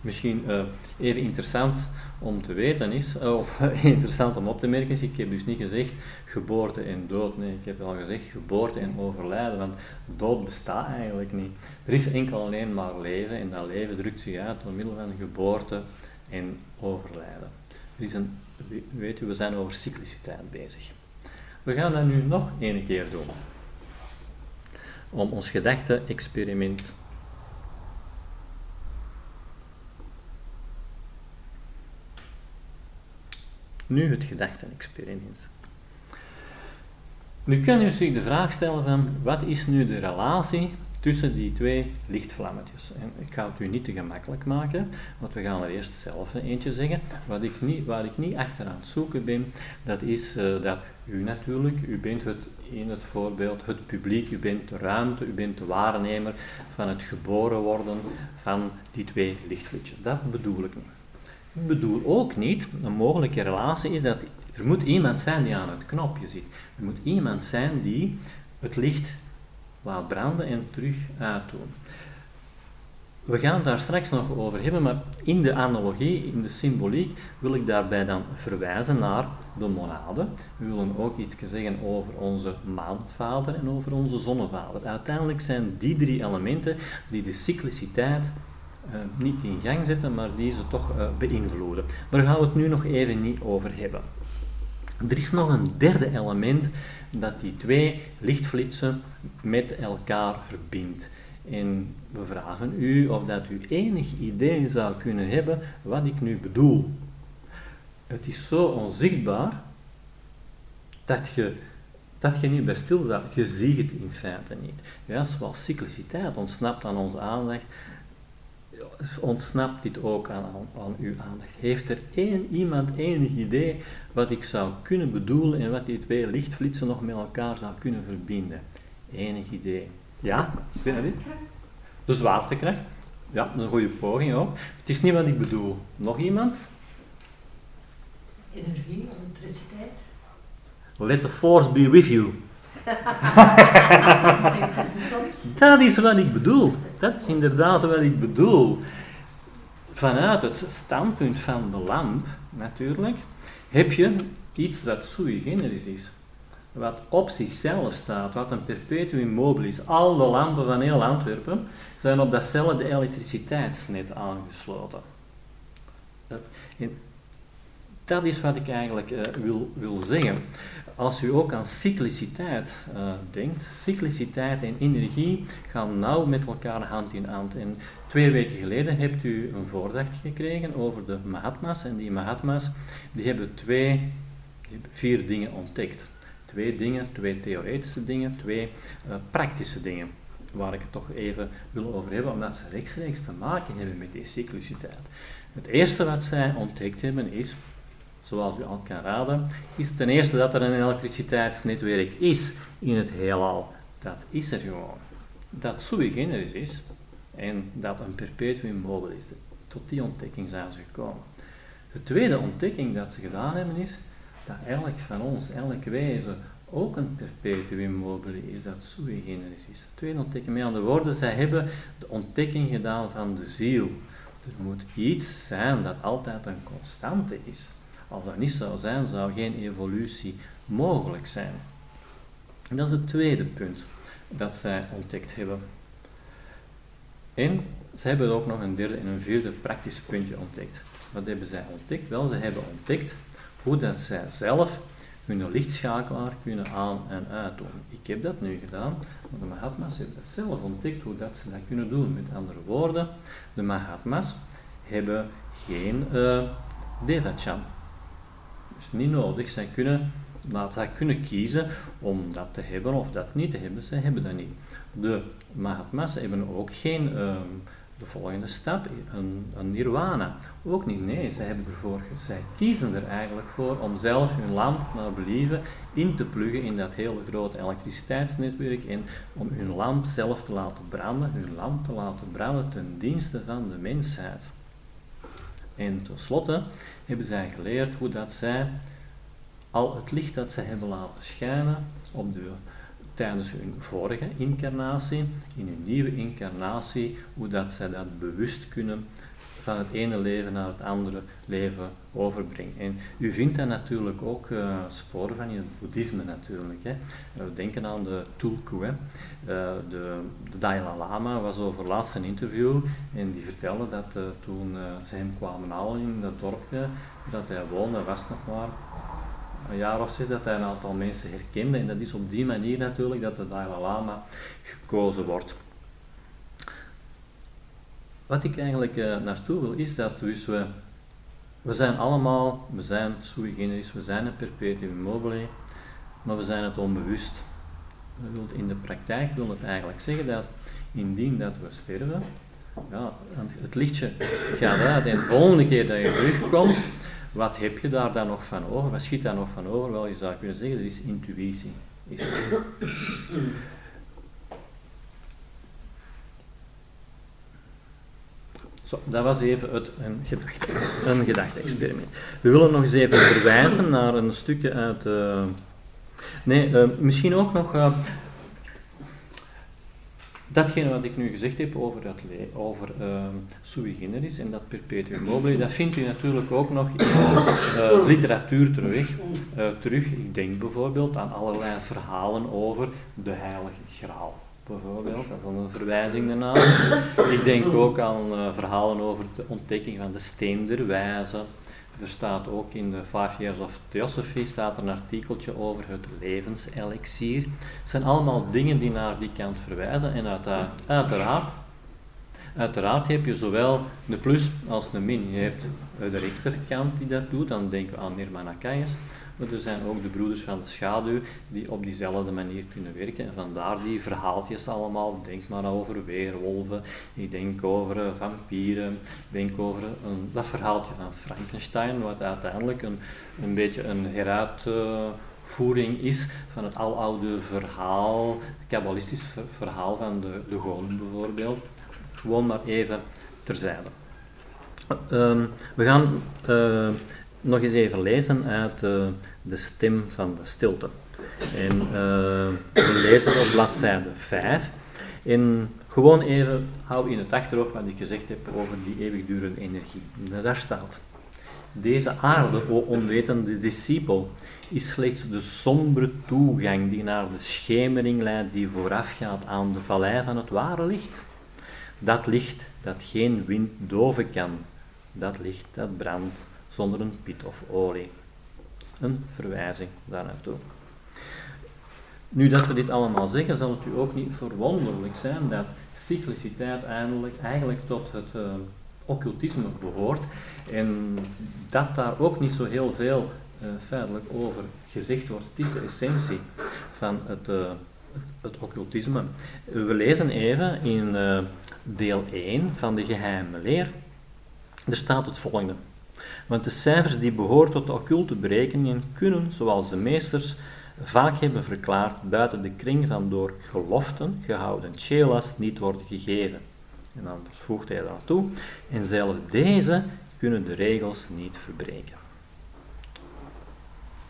Misschien uh, even interessant om te weten is, uh, of interessant om op te merken is, ik heb dus niet gezegd geboorte en dood, nee, ik heb al gezegd geboorte en overlijden, want dood bestaat eigenlijk niet. Er is enkel alleen maar leven en dat leven drukt zich uit door middel van geboorte en overlijden. Er is een, weet u, we zijn over cycliciteit bezig. We gaan dat nu nog één keer doen. Om ons gedachte-experiment Nu het gedachte-experiment. Nu kan u zich de vraag stellen van, wat is nu de relatie tussen die twee lichtvlammetjes? En ik ga het u niet te gemakkelijk maken, want we gaan er eerst zelf eentje zeggen. Wat ik niet, waar ik niet achter aan het zoeken ben, dat is uh, dat u natuurlijk, u bent het, in het voorbeeld het publiek, u bent de ruimte, u bent de waarnemer van het geboren worden van die twee lichtvlietjes. Dat bedoel ik niet. Ik bedoel ook niet, een mogelijke relatie is dat er moet iemand zijn die aan het knopje zit. Er moet iemand zijn die het licht laat branden en terug uitdoen. We gaan het daar straks nog over hebben, maar in de analogie, in de symboliek, wil ik daarbij dan verwijzen naar de monade. We willen ook iets zeggen over onze maanvader en over onze zonnevader. Uiteindelijk zijn die drie elementen die de cycliciteit uh, niet in gang zetten, maar die ze toch uh, beïnvloeden. Maar daar gaan we het nu nog even niet over hebben. Er is nog een derde element dat die twee lichtflitsen met elkaar verbindt. En we vragen u of dat u enig idee zou kunnen hebben wat ik nu bedoel. Het is zo onzichtbaar dat je, dat je niet bij stilstaat. Je ziet het in feite niet. Ja, zoals cycliciteit ontsnapt aan onze aandacht, ontsnapt dit ook aan, aan, uw aandacht. Heeft er één, iemand enig idee wat ik zou kunnen bedoelen en wat die twee lichtflitsen nog met elkaar zou kunnen verbinden? Enig idee. Ja? De zwaartekracht. Ja, een goede poging ook. Het is niet wat ik bedoel. Nog iemand? Energie, elektriciteit. Let the force be with you. dat is wat ik bedoel. Dat is inderdaad wat ik bedoel. Vanuit het standpunt van de lamp, natuurlijk, heb je iets dat sui generis is. Wat op zichzelf staat, wat een perpetuum mobile is. Al de lampen van heel Antwerpen zijn op datzelfde elektriciteitsnet aangesloten. Dat, is wat ik eigenlijk uh, wil, wil zeggen. Als u ook aan cycliciteit uh, denkt, cycliciteit en energie gaan nauw met elkaar hand in hand. En twee weken geleden hebt u een voordracht gekregen over de Mahatma's. En die Mahatma's die hebben twee, vier dingen ontdekt. Twee dingen, twee theoretische dingen, twee uh, praktische dingen. Waar ik het toch even wil over hebben, omdat ze rechtstreeks te maken hebben met die cycliciteit. Het eerste wat zij ontdekt hebben is zoals u al kan raden, is ten eerste dat er een elektriciteitsnetwerk is in het heelal. Dat is er gewoon. Dat sui generis is en dat een perpetuum mobile is. Tot die ontdekking zijn ze gekomen. De tweede ontdekking dat ze gedaan hebben is dat elk van ons, elk wezen, ook een perpetuum mobile is, dat sui generis is. De tweede ontdekking, met andere woorden, zij hebben de ontdekking gedaan van de ziel. Er moet iets zijn dat altijd een constante is. Als dat niet zou zijn, zou geen evolutie mogelijk zijn. En dat is het tweede punt dat zij ontdekt hebben. En ze hebben ook nog een derde en een vierde praktisch puntje ontdekt. Wat hebben zij ontdekt? Wel, ze hebben ontdekt hoe dat zij zelf hun lichtschakelaar kunnen aan- en uitdoen. Ik heb dat nu gedaan, maar de Mahatma's hebben dat zelf ontdekt, hoe dat ze dat kunnen doen. Met andere woorden, de Mahatma's hebben geen uh, Devachan is niet nodig. Zij kunnen, kunnen kiezen om dat te hebben of dat niet te hebben. Zij hebben dat niet. De Mahatma's hebben ook geen ehm, de volgende stap, een, een, nirwana. Ook niet, nee, zij, hebben ervoor, zij kiezen er eigenlijk voor om zelf hun lamp naar believen in te pluggen in dat hele grote elektriciteitsnetwerk en om hun lamp zelf te laten branden, hun lamp te laten branden ten dienste van de mensheid. En tenslotte hebben zij geleerd hoe dat zij al het licht dat zij hebben laten schijnen op de, tijdens hun vorige incarnatie, in hun nieuwe incarnatie, hoe dat zij dat bewust kunnen van het ene leven naar het andere leven overbrengt. En u vindt dat natuurlijk ook uh, sporen van het boeddhisme natuurlijk. Hè. We denken aan de tulku. Hè. Uh, de, de, Dalai Lama was over laatst een interview en die vertelde dat toen ze hem kwamen halen in dat dorpje dat hij woonde, was nog maar een jaar of zes dat hij een aantal mensen herkende. En dat is op die manier natuurlijk dat de Dalai Lama gekozen wordt. Wat ik eigenlijk uh, naartoe wil is dat dus we, we zijn allemaal, we zijn sui generis, we zijn een perpetuum mobile, maar we zijn het onbewust. In de praktijk wil het eigenlijk zeggen dat indien dat we sterven, ja, het lichtje gaat uit en de volgende keer dat je terugkomt, wat heb je daar dan nog van over? Wat schiet daar nog van over? Wel, je zou kunnen zeggen, dat is intuïtie. Is Zo, dat was even het, een, gedachte, een gedachte-experiment. We willen nog eens even verwijzen naar een stukje uit. Uh, nee, uh, misschien ook nog. Uh, datgene wat ik nu gezegd heb over, dat over uh, sui generis en dat perpetuum mobile, dat vindt u natuurlijk ook nog in literatuur terug, terug. Ik denk bijvoorbeeld aan allerlei verhalen over de heilige graal bijvoorbeeld, dat is dan een verwijzing daarna. Ik denk ook aan uh, verhalen over de ontdekking van de steen der wijze. Er staat ook in de Five Years of Theosophy staat een artikeltje over het levenselixier. Het zijn allemaal dingen die naar die kant verwijzen en uiteraard, uiteraard, uiteraard heb je zowel de plus als de min. Je hebt de rechterkant die dat doet, dan denken we aan Nirmanakayas. Maar er zijn ook de broeders van de schaduw die op diezelfde manier kunnen werken. En vandaar die verhaaltjes allemaal. Denk maar over weerwolven, ik denk over uh, vampieren, denk over een, dat verhaaltje van Frankenstein, wat uiteindelijk een, een beetje een heruitvoering is van het aloude verhaal, het kabbalistisch verhaal van de, de goden bijvoorbeeld. Gewoon maar even terzijde. Uh, we gaan uh, nog eens even lezen uit uh, de stem van de stilte. En uh, we lezen op bladzijde 5. En gewoon even hou in het achterhoofd wat ik gezegd heb over die eeuwigdurende energie. Daar staat. Deze aarde, o onwetende discipel, is slechts de sombere toegang die naar de schemering leidt die voorafgaat aan de vallei van het ware licht. Dat licht dat geen wind doven kan, dat licht dat brandt zonder een pit of olie. Een verwijzing daar naartoe. Nu dat we dit allemaal zeggen, zal het u ook niet verwonderlijk zijn dat cycliciteit eigenlijk, eigenlijk tot het uh, occultisme behoort en dat daar ook niet zo heel veel uh, feitelijk over gezegd wordt. Het is de essentie van het, het, het, occultisme. We lezen even in deel 1 van de geheime leer. Er staat het volgende. Want de cijfers die behoren tot de occulte berekeningen kunnen, zoals de meesters vaak hebben verklaard, buiten de kring van door geloften gehouden chelas niet worden gegeven. En dan voegt hij daar toe, en zelfs deze kunnen de regels niet verbreken.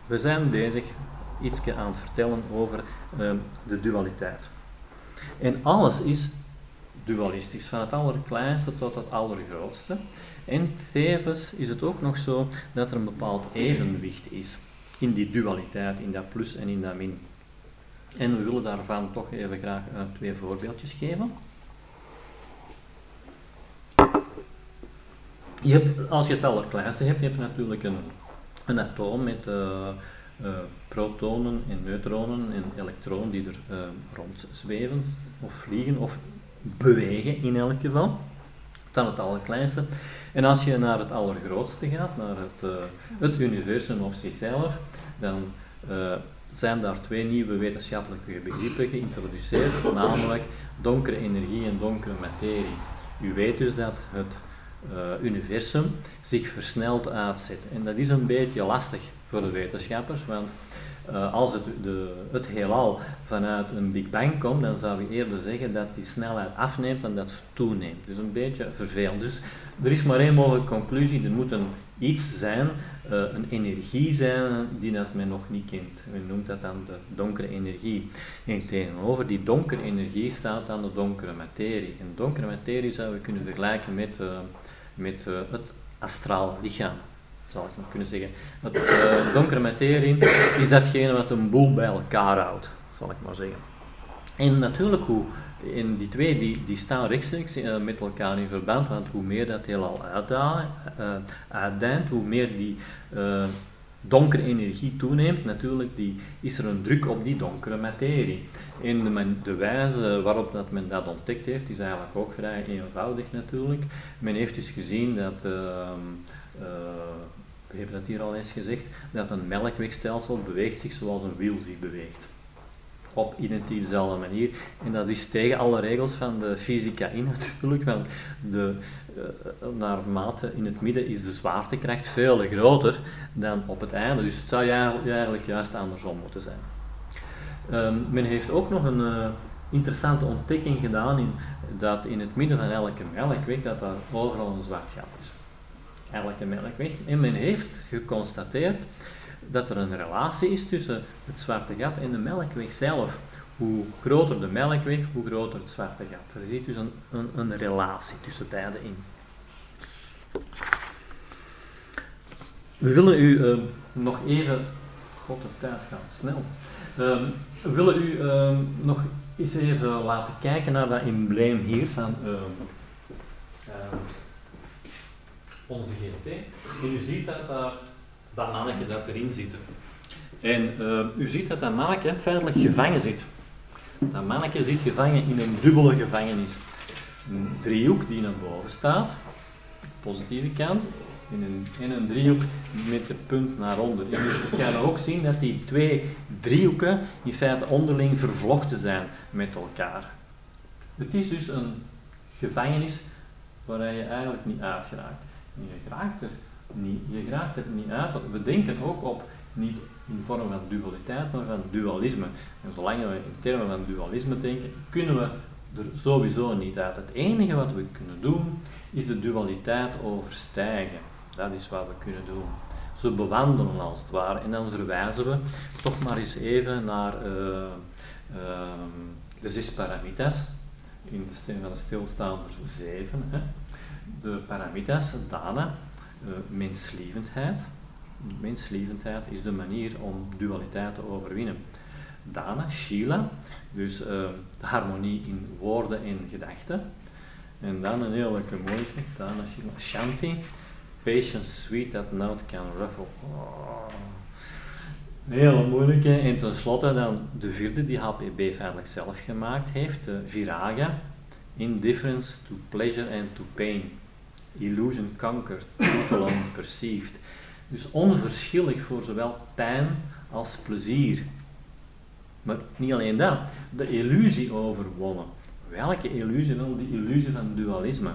We zijn bezig iets aan het vertellen over uh, de dualiteit. En alles is dualistisch, van het allerkleinste tot het allergrootste. En tevens is het ook nog zo dat er een bepaald evenwicht is in die dualiteit, in dat plus en in dat min. En we willen daarvan toch even graag uh, twee voorbeeldjes geven. Je hebt, als je het allerkleinste hebt, je hebt natuurlijk een, een atoom met uh, uh, protonen en neutronen en elektronen die er rond zweven of vliegen of bewegen in elk geval. Dan het allerkleinste. En als je naar het allergrootste gaat, naar het, uh, het universum op zichzelf, dan uh, zijn daar twee nieuwe wetenschappelijke begrippen geïntroduceerd, namelijk donkere energie en donkere materie. U weet dus dat het uh, universum zich versneld uitzet. En dat is een beetje lastig voor de wetenschappers, want uh, als het, de, het heelal vanuit een Big Bang komt, dan zou je eerder zeggen dat die snelheid afneemt dan dat ze toeneemt. Dus een beetje vervelend. Dus er is maar één mogelijke conclusie. Er moet een iets zijn, uh, een energie zijn die dat men nog niet kent. Men noemt dat dan de donkere energie. En tegenover die donkere energie staat dan de donkere materie. En donkere materie zouden we kunnen vergelijken met, uh, met het astraal lichaam zal ik maar kunnen zeggen. Het uh, donkere materie is datgene wat een boel bij elkaar houdt, zal ik maar zeggen. En natuurlijk, hoe, in die twee die, die staan rechtstreeks uh, met elkaar in verband, want hoe meer dat heelal uitdijnt, uh, hoe meer die donkere energie toeneemt, natuurlijk die, is er een druk op die donkere materie. En de, de, wijze waarop dat men dat ontdekt heeft, is eigenlijk ook vrij eenvoudig natuurlijk. Men heeft dus gezien dat ehm, we hebben dat hier al eens gezegd, dat een melkwegstelsel beweegt zich zoals een wiel zich beweegt. Op identiek dezelfde manier. En dat is tegen alle regels van de fysica in natuurlijk, want de, uh, naarmate in het midden is de zwaartekracht veel groter dan op het einde. Dus het zou eigenlijk juist andersom moeten zijn. Um, men heeft ook nog een uh, interessante ontdekking gedaan in, dat in het midden van elke melkweg dat daar overal een zwart gat is een melkweg. En men heeft geconstateerd dat er een relatie is tussen het zwarte gat en de melkweg zelf. Hoe groter de melkweg, hoe groter het zwarte gat. Er zit dus een, een, een relatie tussen beide in. We willen u uh, nog even. God, de tijd gaat snel. Uh, we willen u uh, nog eens even laten kijken naar dat embleem hier van onze GT. En u ziet dat daar dat mannetje dat erin zit. En uh, u ziet dat dat mannetje feitelijk gevangen zit. Dat mannetje zit gevangen in een dubbele gevangenis. Een driehoek die naar boven staat, positieve kant, in een, en een driehoek met de punt naar onder. En je kan ook zien dat die twee driehoeken in feite onderling vervlochten zijn met elkaar. Het is dus een gevangenis waar je eigenlijk niet uitgeraakt je raakt er niet, je raakt er niet uit. We denken ook op, niet in vorm van dualiteit, maar van dualisme. En zolang we in termen van dualisme denken, kunnen we er sowieso niet uit. Het enige wat we kunnen doen, is de dualiteit overstijgen. Dat is wat we kunnen doen. Ze bewandelen als het ware. En dan verwijzen we toch maar eens even naar uh, uh, de zes paramitas in de stem van de stilstaander zeven. Hè de paramitas, dana, uh, menslievendheid. Menslievendheid is de manier om dualiteit te overwinnen. Dana, Shila, dus uh, de harmonie in woorden en gedachten. En dan een hele mooie, Dana, Shila, Shanti, patience sweet that note can ruffle. Oh. Hele moeilijke. En tenslotte dan de vierde die HPB feitelijk zelf gemaakt heeft, de Viraga, indifference to pleasure and to pain illusion conquered, total perceived. Dus onverschillig voor zowel pijn als plezier. Maar niet alleen dat, de illusie overwonnen. Welke illusie? Wel, die illusie van dualisme.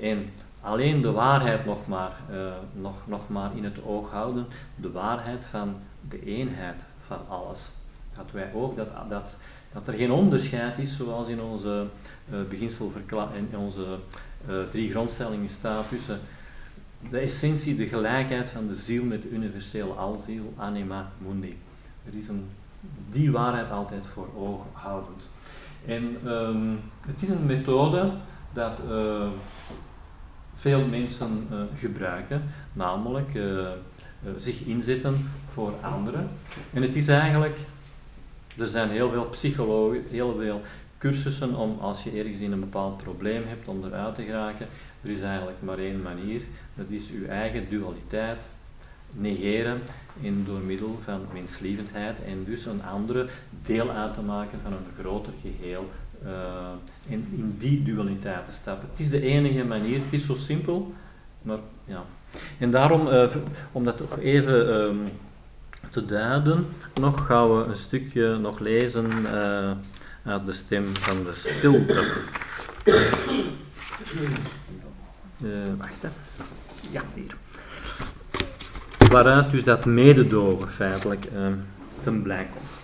En alleen de waarheid nog maar, uh, nog, nog maar in het oog houden, de waarheid van de eenheid van alles. Dat wij ook, dat, dat, dat er geen onderscheid is, zoals in onze uh, beginsel in onze drie grondstellingen staat tussen de essentie, de gelijkheid van de ziel met de universele alziel, anima mundi. Er is een, die waarheid altijd voor ogen houdend. En um, het is een methode dat uh, veel mensen uh, gebruiken, namelijk zich inzetten voor anderen. En het is eigenlijk, er zijn heel veel psychologen, heel veel cursussen om als je ergens in een bepaald probleem hebt om eruit te geraken. Er is eigenlijk maar één manier, dat is je eigen dualiteit negeren in door middel van menslievendheid en dus een andere deel uit te maken van een groter geheel en in die dualiteit te stappen. Het is de enige manier, het is zo simpel, maar ja. En daarom, uh, om dat toch even um, te duiden, nog gaan we een stukje nog lezen uh, uit de stem van de stilte. Uh, wacht hè. Ja, hier. Waaruit dus dat mededogen feitelijk uh, ten blij komt.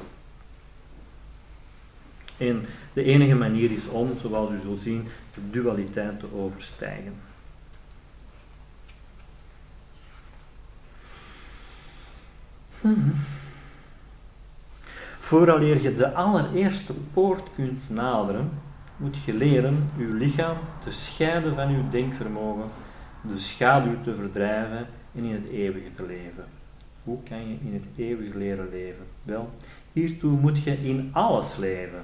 En de enige manier is om, zoals u zult zien, de dualiteit te overstijgen. Hmm. Vooraleer je de allereerste poort kunt naderen, moet je leren uw lichaam te scheiden van uw denkvermogen de schaduw te verdrijven en in het eeuwige te leven. Hoe kan je in het eeuwige leren leven? Wel, hiertoe moet je in alles leven.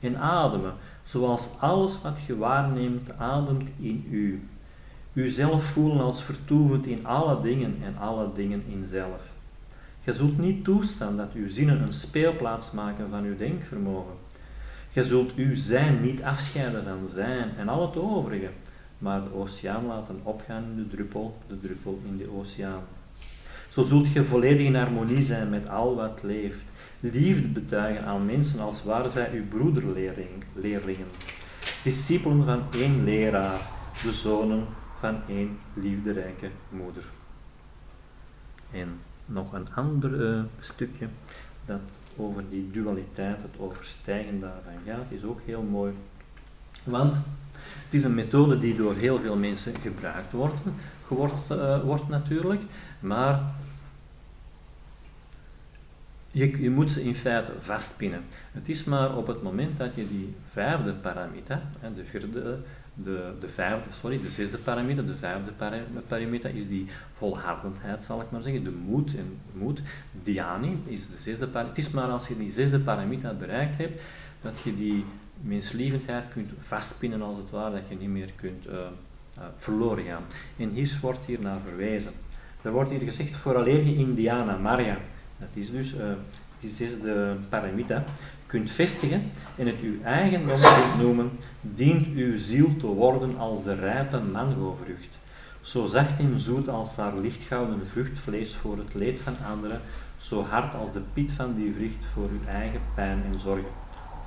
En ademen, zoals alles wat je waarneemt ademt in u. Uzelf voelen als vertoevend in alle dingen en alle dingen in zelf. Je zult niet toestaan dat uw zinnen een speelplaats maken van uw denkvermogen. Je zult uw zijn niet afscheiden van zijn en al het overige, maar de oceaan laten opgaan in de druppel, de druppel in de oceaan. Zo zult je volledig in harmonie zijn met al wat leeft. Liefde betuigen aan mensen als waren zij uw broederleerlingen. Discipelen van één leraar, de zonen van één liefderijke moeder. En nog een ander uh, stukje dat over die dualiteit, het overstijgen daarvan gaat, is ook heel mooi. Want het is een methode die door heel veel mensen gebruikt wordt, wordt, uh, wordt natuurlijk, maar je, je, moet ze in feite vastpinnen. Het is maar op het moment dat je die vijfde paramita, de vierde, de, de vijfde, sorry, de zesde paramita, de vijfde paramita is die volhardendheid, zal ik maar zeggen, de moed en moed. Dhyani is de zesde paramita. Het is maar als je die zesde paramita bereikt hebt, dat je die menslievendheid kunt vastpinnen als het ware, dat je niet meer kunt uh, uh, verloren gaan. En hier wordt hier naar verwezen. Er wordt hier gezegd, vooraleer je in Dhyana Marja, dat is dus uh, die zesde paramita, kunt vestigen en het uw eigendom kunt noemen, dient uw ziel te worden als de rijpe mangovrucht. Zo zacht en zoet als haar lichtgouden vruchtvlees voor het leed van anderen, zo hard als de piet van die vrucht voor uw eigen pijn en zorgen.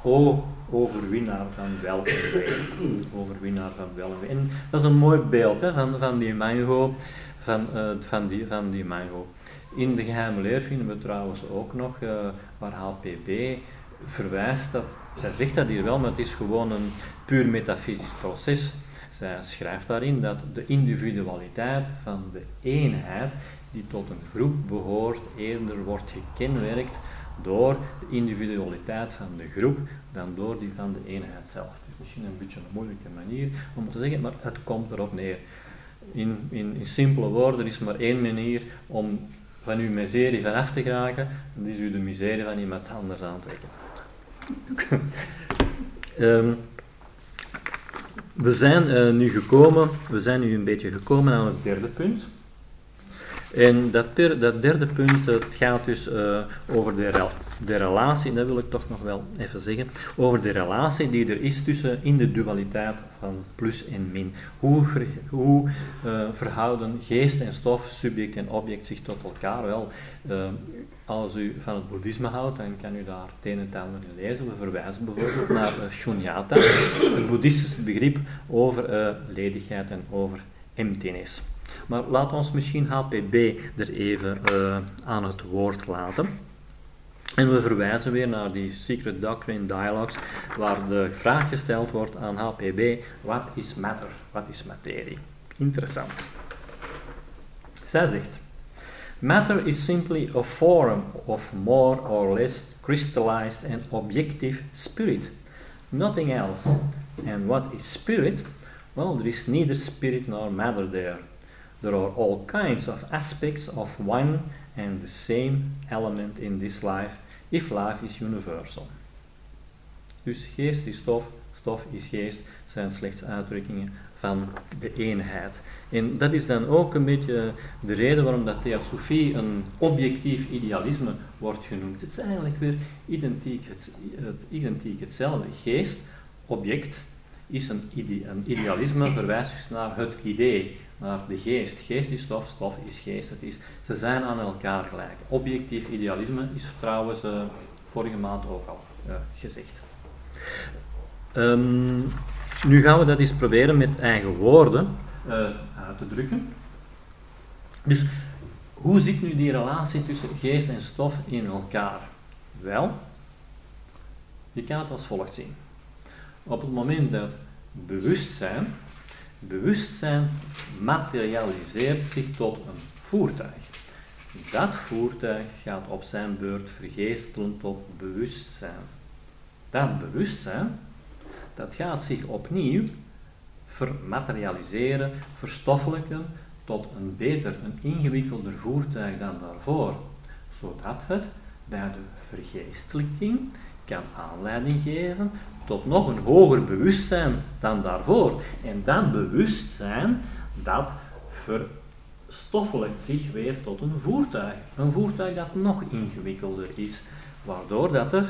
O overwinnaar van wel en wee. Overwinnaar van wel. En dat is een mooi beeld hè, van, van die mango, van, uh, van, die, van die mango. In de geheime leer vinden we trouwens ook nog, uh, waar HPB verwijst dat, zij zegt dat hier wel, maar het is gewoon een puur metafysisch proces. Zij schrijft daarin dat de individualiteit van de eenheid die tot een groep behoort eerder wordt gekenmerkt door de individualiteit van de groep dan door die van de eenheid zelf. Het is misschien een beetje een moeilijke manier om te zeggen, maar het komt erop neer. In, in, in simpele woorden is maar één manier om van uw miserie vanaf te geraken, dat is u de miserie van iemand anders aantrekken. Um, we zijn uh, nu gekomen, we zijn nu een beetje gekomen aan het derde punt. En dat, dat derde punt, het gaat dus uh, over de, de relatie, dat wil ik toch nog wel even zeggen, over de relatie die er is tussen in de dualiteit van plus en min. Hoe, hoe uh, verhouden geest en stof, subject en object zich tot elkaar? Wel, uh, als u van het boeddhisme houdt, dan kan u daar het en in lezen. We verwijzen bijvoorbeeld naar Shunyata, het boeddhistische begrip over ledigheid en over emptiness. Maar laten we ons misschien HPB er even uh, aan het woord laten. En we verwijzen weer naar die Secret Doctrine Dialogues, waar de vraag gesteld wordt aan HPB: wat is matter? Wat is materie? Interessant. Zij zegt: Matter is simply a form of more or less crystallized and objective spirit, nothing else. And what is spirit? Well, there is neither spirit nor matter there. There are all kinds of aspects of one and the same element in this life, if life is universal. Dus geest is stof, stof is geest, zijn slechts uitdrukkingen van de eenheid. En dat is dan ook een beetje de reden waarom dat theosofie een objectief idealisme wordt genoemd. Het is eigenlijk weer identiek, het, het identiek hetzelfde. Geest, object, is een, een idealisme, verwijst dus naar het idee naar de geest. Geest is stof, stof is geest. Het is, ze zijn aan elkaar gelijk. Objectief idealisme is trouwens uh, vorige maand ook al uh, gezegd. Um, nu gaan we dat eens proberen met eigen woorden uh, uit te drukken. Dus hoe zit nu die relatie tussen geest en stof in elkaar? Wel, je kan het als volgt zien. Op het moment dat bewustzijn Bewustzijn materialiseert zich tot een voertuig. Dat voertuig gaat op zijn beurt vergeestelen tot bewustzijn. Dat bewustzijn, dat gaat zich opnieuw vermaterialiseren, verstoffelijken tot een beter, een ingewikkelder voertuig dan daarvoor, zodat het bij de vergeestelijking kan aanleiding geven tot nog een hoger bewustzijn dan daarvoor. En dat bewustzijn, dat verstoffelijkt zich weer tot een voertuig. Een voertuig dat nog ingewikkelder is, waardoor dat er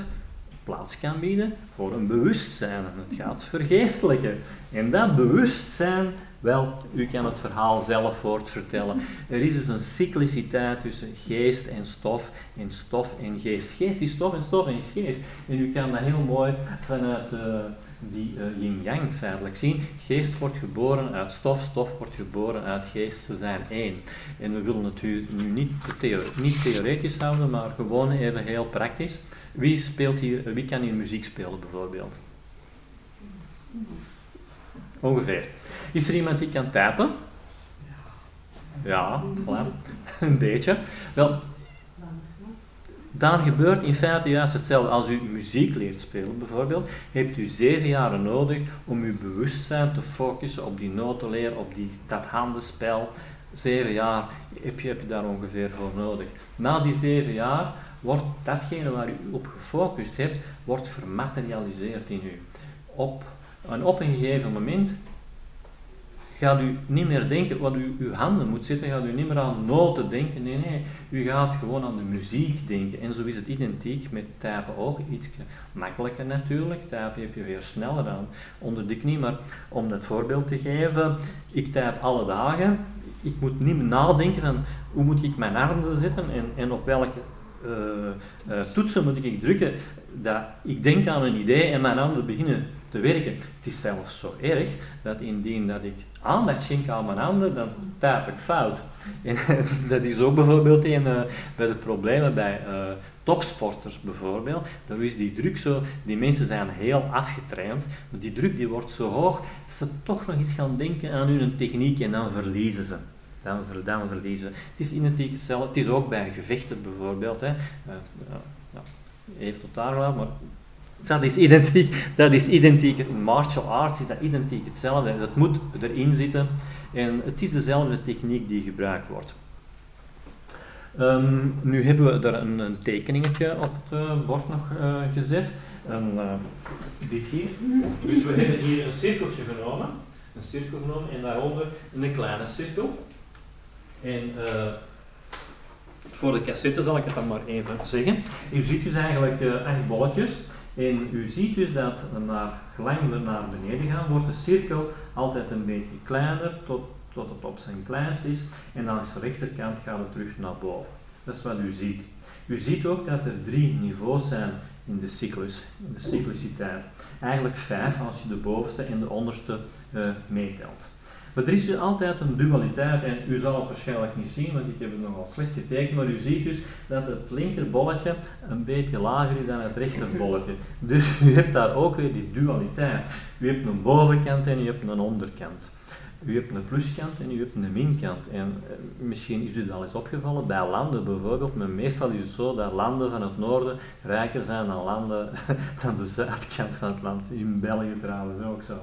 plaats kan bieden voor een bewustzijn. Het gaat vergeestelijken. En dat bewustzijn, wel, u kan het verhaal zelf voortvertellen. Er is dus een cycliciteit tussen geest en stof, en stof en geest. Geest is stof en stof is geest. En u kan dat heel mooi vanuit uh, die uh, yin-yang feitelijk zien. Geest wordt geboren uit stof, stof wordt geboren uit geest. Ze zijn één. En we willen het u nu niet, niet theoretisch houden, maar gewoon even heel praktisch. Wie, speelt hier, wie kan hier muziek spelen bijvoorbeeld? Ongeveer. Is er iemand die kan typen? Ja, voilà. een beetje. Wel, dan gebeurt in feite juist hetzelfde. Als u muziek leert spelen bijvoorbeeld, hebt u zeven jaren nodig om uw bewustzijn te focussen op die notenleer, op die, dat handenspel. Zeven jaar heb je, heb je daar ongeveer voor nodig. Na die zeven jaar wordt datgene waar u op gefocust hebt, wordt vermaterialiseerd in u. Op, op een gegeven moment gaat u niet meer denken wat u uw handen moet zitten, gaat u niet meer aan noten denken, nee, nee, u gaat gewoon aan de muziek denken. En zo is het identiek met typen ook, iets makkelijker natuurlijk, typen heb je weer sneller aan onder de knie, maar om dat voorbeeld te geven, ik type alle dagen, ik moet niet meer nadenken van hoe moet ik mijn handen zetten en, en op welke toetsen moet ik drukken, dat ik denk aan een idee en mijn handen beginnen te werken. Het is zelfs zo erg dat indien dat ik aandacht schenk aan mijn handen, dan typ ik fout. En dat is ook bijvoorbeeld een uh, bij de problemen bij topsporters bijvoorbeeld. Daar is die druk zo, die mensen zijn heel afgetraind, maar die druk die wordt zo hoog dat ze toch nog eens gaan denken aan hun techniek en dan verliezen ze dan, dan verliezen. Het is identiek hetzelfde. Het is ook bij gevechten bijvoorbeeld. Hè. Uh, even tot daar gelaten, maar dat is identiek. Dat is identiek. Martial arts is dat identiek hetzelfde. Dat moet erin zitten. En het is dezelfde techniek die gebruikt wordt. Um, nu hebben we er een, een tekeningetje op het bord nog uh, gezet. En, dit hier. Dus we hebben hier een cirkeltje genomen. Een cirkel genomen en daaronder een kleine cirkel. En uh, voor de cassette zal ik het dan maar even zeggen. U ziet dus eigenlijk acht bolletjes. En u ziet dus dat naar gelang we naar beneden gaan, wordt de cirkel altijd een beetje kleiner tot, tot het op zijn kleinst is. En aan de rechterkant gaat het terug naar boven. Dat is wat u ziet. U ziet ook dat er drie niveaus zijn in de cyclus, in de cycliciteit. Eigenlijk vijf als je de bovenste en de onderste uh, meetelt. Maar er is dus altijd een dualiteit en u zal het waarschijnlijk niet zien, want ik heb het nogal slecht getekend, maar u ziet dus dat het linkerbolletje een beetje lager is dan het rechterbolletje. Dus u hebt daar ook weer die dualiteit. U hebt een bovenkant en u hebt een onderkant. U hebt een pluskant en u hebt een minkant. En eh, misschien is u dat al eens opgevallen bij landen bijvoorbeeld, maar meestal is het zo dat landen van het noorden rijker zijn dan landen dan de zuidkant van het land. In België trouwens ook zo.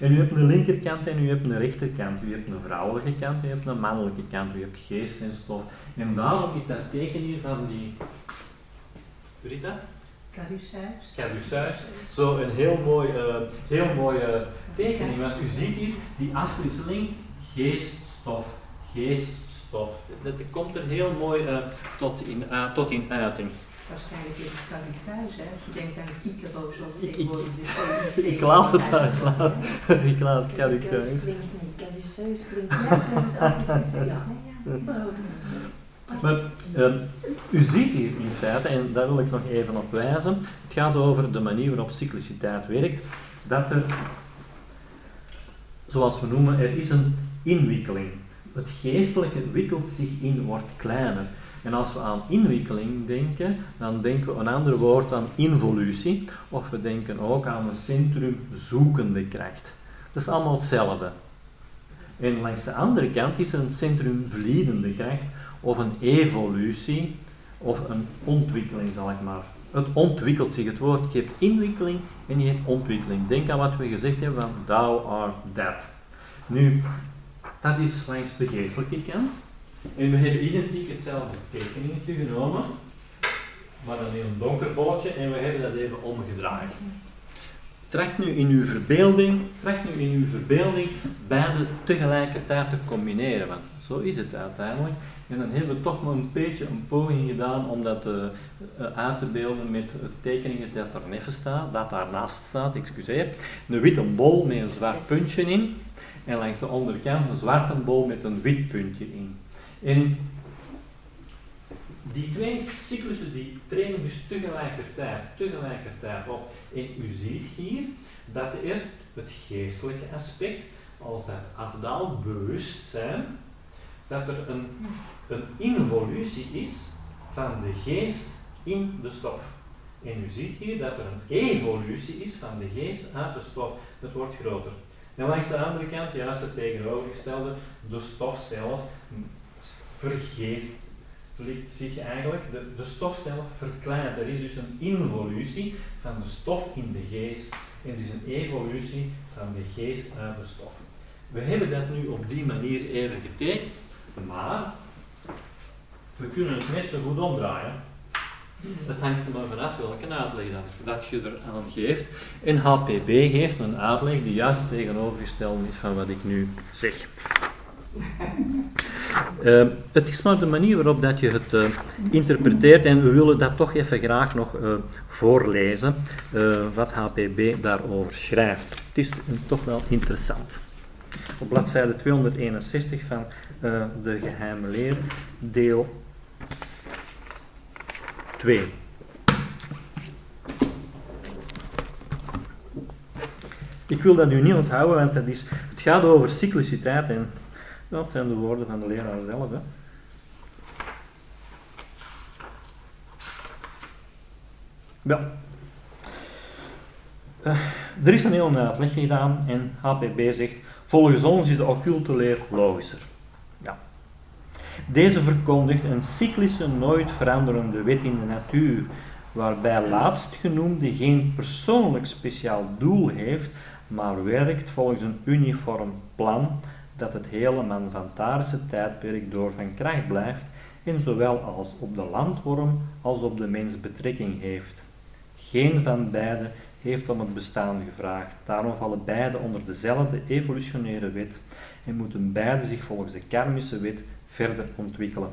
En u hebt een linkerkant en u hebt een rechterkant. U hebt een vrouwelijke kant en u hebt een mannelijke kant. U hebt geest en stof. En daarom is dat teken hier van die... Rita? Caduceus. Caduceus. Zo een heel mooi, uh, heel mooi uh, tekening. Want u ziet hier die afwisseling geest-stof, geest-stof. Dat, dat, komt er heel mooi uh, tot, in, tot in uiting. Waarschijnlijk is het hè? Als je denkt aan de kiekenroos zoals ik, ik, ik laat het daar, ik laat, ik laat het. Caduceus klinkt net zo het. Ja, maar uh, u ziet hier in feite, en daar wil ik nog even op wijzen, het gaat over de manier waarop cycliciteit werkt, dat er, zoals we noemen, er is een inwikkeling. Het geestelijke wikkelt zich in, wordt kleiner. En als we aan inwikkeling denken, dan denken we een ander woord aan involutie, of we denken ook aan een centrumzoekende kracht. Dat is allemaal hetzelfde. En langs de andere kant is er een centrumvliedende kracht, of een evolutie, of een ontwikkeling, zal ik maar. Het ontwikkelt zich, het woord. Je hebt inwikkeling en je hebt ontwikkeling. Denk aan wat we gezegd hebben van thou art that. Nu, dat is langs de geestelijke kant. En we hebben identiek hetzelfde tekeningetje genomen, maar dan in een donker bolletje en we hebben dat even omgedraaid. Tracht nu in uw verbeelding, tracht nu in uw verbeelding beide tegelijkertijd te combineren, want zo is het uiteindelijk. En dan hebben we toch maar een beetje een poging gedaan om dat uh, uit te beelden met tekeningen dat daar neven staat, dat daarnaast staat, excuseer. Een witte bol met een zwart puntje in en langs de onderkant een zwarte bol met een wit puntje in. En die twee cyclussen die treden dus tegelijkertijd, tegelijkertijd op. En u ziet hier dat er het geestelijke aspect, als dat afdaal bewustzijn, dat er een, een involutie is van de geest in de stof. En u ziet hier dat er een evolutie is van de geest uit de stof. Dat wordt groter. En langs de andere kant, juist het tegenovergestelde, de stof zelf vergeest zich eigenlijk, de, de stof zelf verkleint. Er is dus een involutie van de stof in de geest en dus een evolutie van de geest uit de stof. We hebben dat nu op die manier even getekend, maar we kunnen het net zo goed omdraaien. Het hangt er maar vanaf welke uitleg dat, dat je er aan geeft. En HPB geeft een uitleg die juist tegenovergesteld is van wat ik nu zeg. Uh, het is maar de manier waarop dat je het uh, interpreteert en we willen dat toch even graag nog uh, voorlezen, wat HPB daarover schrijft. Het is toch wel interessant. Op bladzijde 261 van de geheime leer, deel 2. Ik wil dat u niet onthouden, want het, is, het gaat over cycliciteit en dat zijn de woorden van de leraar zelf. Hè. Wel, uh, er is een hele uitleg gedaan en HPB zegt, volgens ons is de occulte leer logischer. Ja. Deze verkondigt een cyclische, nooit veranderende wet in de natuur, waarbij laatstgenoemde geen persoonlijk speciaal doel heeft, maar werkt volgens een uniform plan dat het hele manvantarische tijdperk door van kracht blijft en zowel als op de landworm als op de mens betrekking heeft. Geen van beiden heeft om het bestaan gevraagd, daarom vallen beide onder dezelfde evolutionaire wet en moeten beide zich volgens de karmische wet verder ontwikkelen.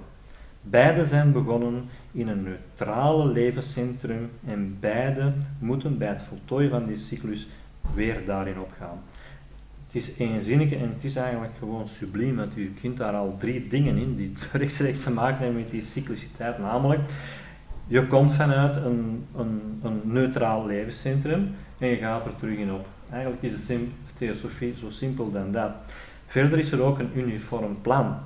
Beide zijn begonnen in een neutrale levenscentrum en beide moeten bij het voltooien van die cyclus weer daarin opgaan. Het is eenzinnige en het is eigenlijk gewoon subliem, want u kunt daar al drie dingen in die rechtstreeks te maken hebben met die cycliciteit. Namelijk, je komt vanuit een, een, een neutraal levenscentrum en je gaat er terug in op. Eigenlijk is de theosofie zo simpel dan dat. Verder is er ook een uniform plan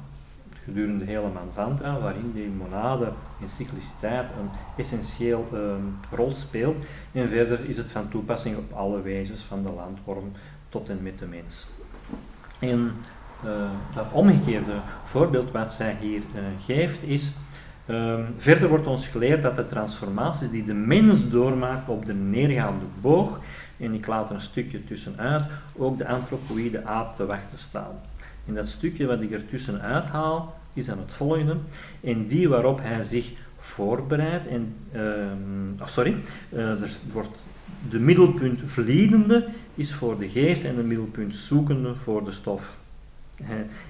gedurende de hele manvanta, waarin die monade in cycliciteit een essentieel um, rol speelt. En verder is het van toepassing op alle wezens van de landworm tot en met de mens. En dat omgekeerde voorbeeld wat zij hier uh, geeft is, um, verder wordt ons geleerd dat de transformaties die de mens doormaakt op de neergaande boog, en ik laat er een stukje tussenuit, ook de antropoïde aap te wachten staan. En dat stukje wat ik er tussenuit haal, is dan het volgende. En die waarop hij zich voorbereidt, en, oh sorry, uh, er wordt de middelpunt vliedende is voor de geest en de middelpunt zoekende voor de stof.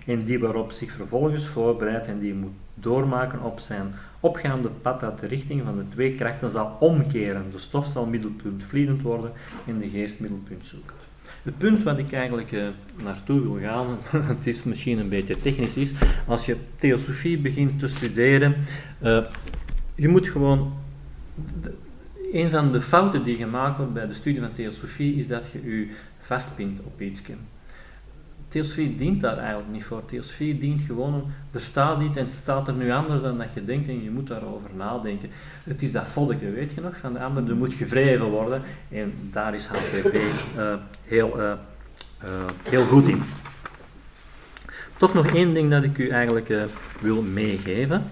En die waarop zich vervolgens voorbereidt en die moet doormaken op zijn opgaande pad uit de richting van de twee krachten zal omkeren. De stof zal middelpunt vliedend worden en de geest middelpunt zoekend. Het punt wat ik eigenlijk uh, naartoe wil gaan, het is misschien een beetje technisch, is als je theosofie begint te studeren, uh, je moet gewoon een van de fouten die gemaakt wordt bij de studie van theosofie is dat je je vastpint op iets. Theosofie dient daar eigenlijk niet voor. Theosofie dient gewoon, er staat iets en het staat er nu anders dan dat je denkt en je moet daarover nadenken. Het is dat voddeke, weet je nog, van de ander, er moet gevreven worden en daar is HPP eh, heel, uh, uh, heel goed in. Toch nog één ding dat ik u eigenlijk wil meegeven.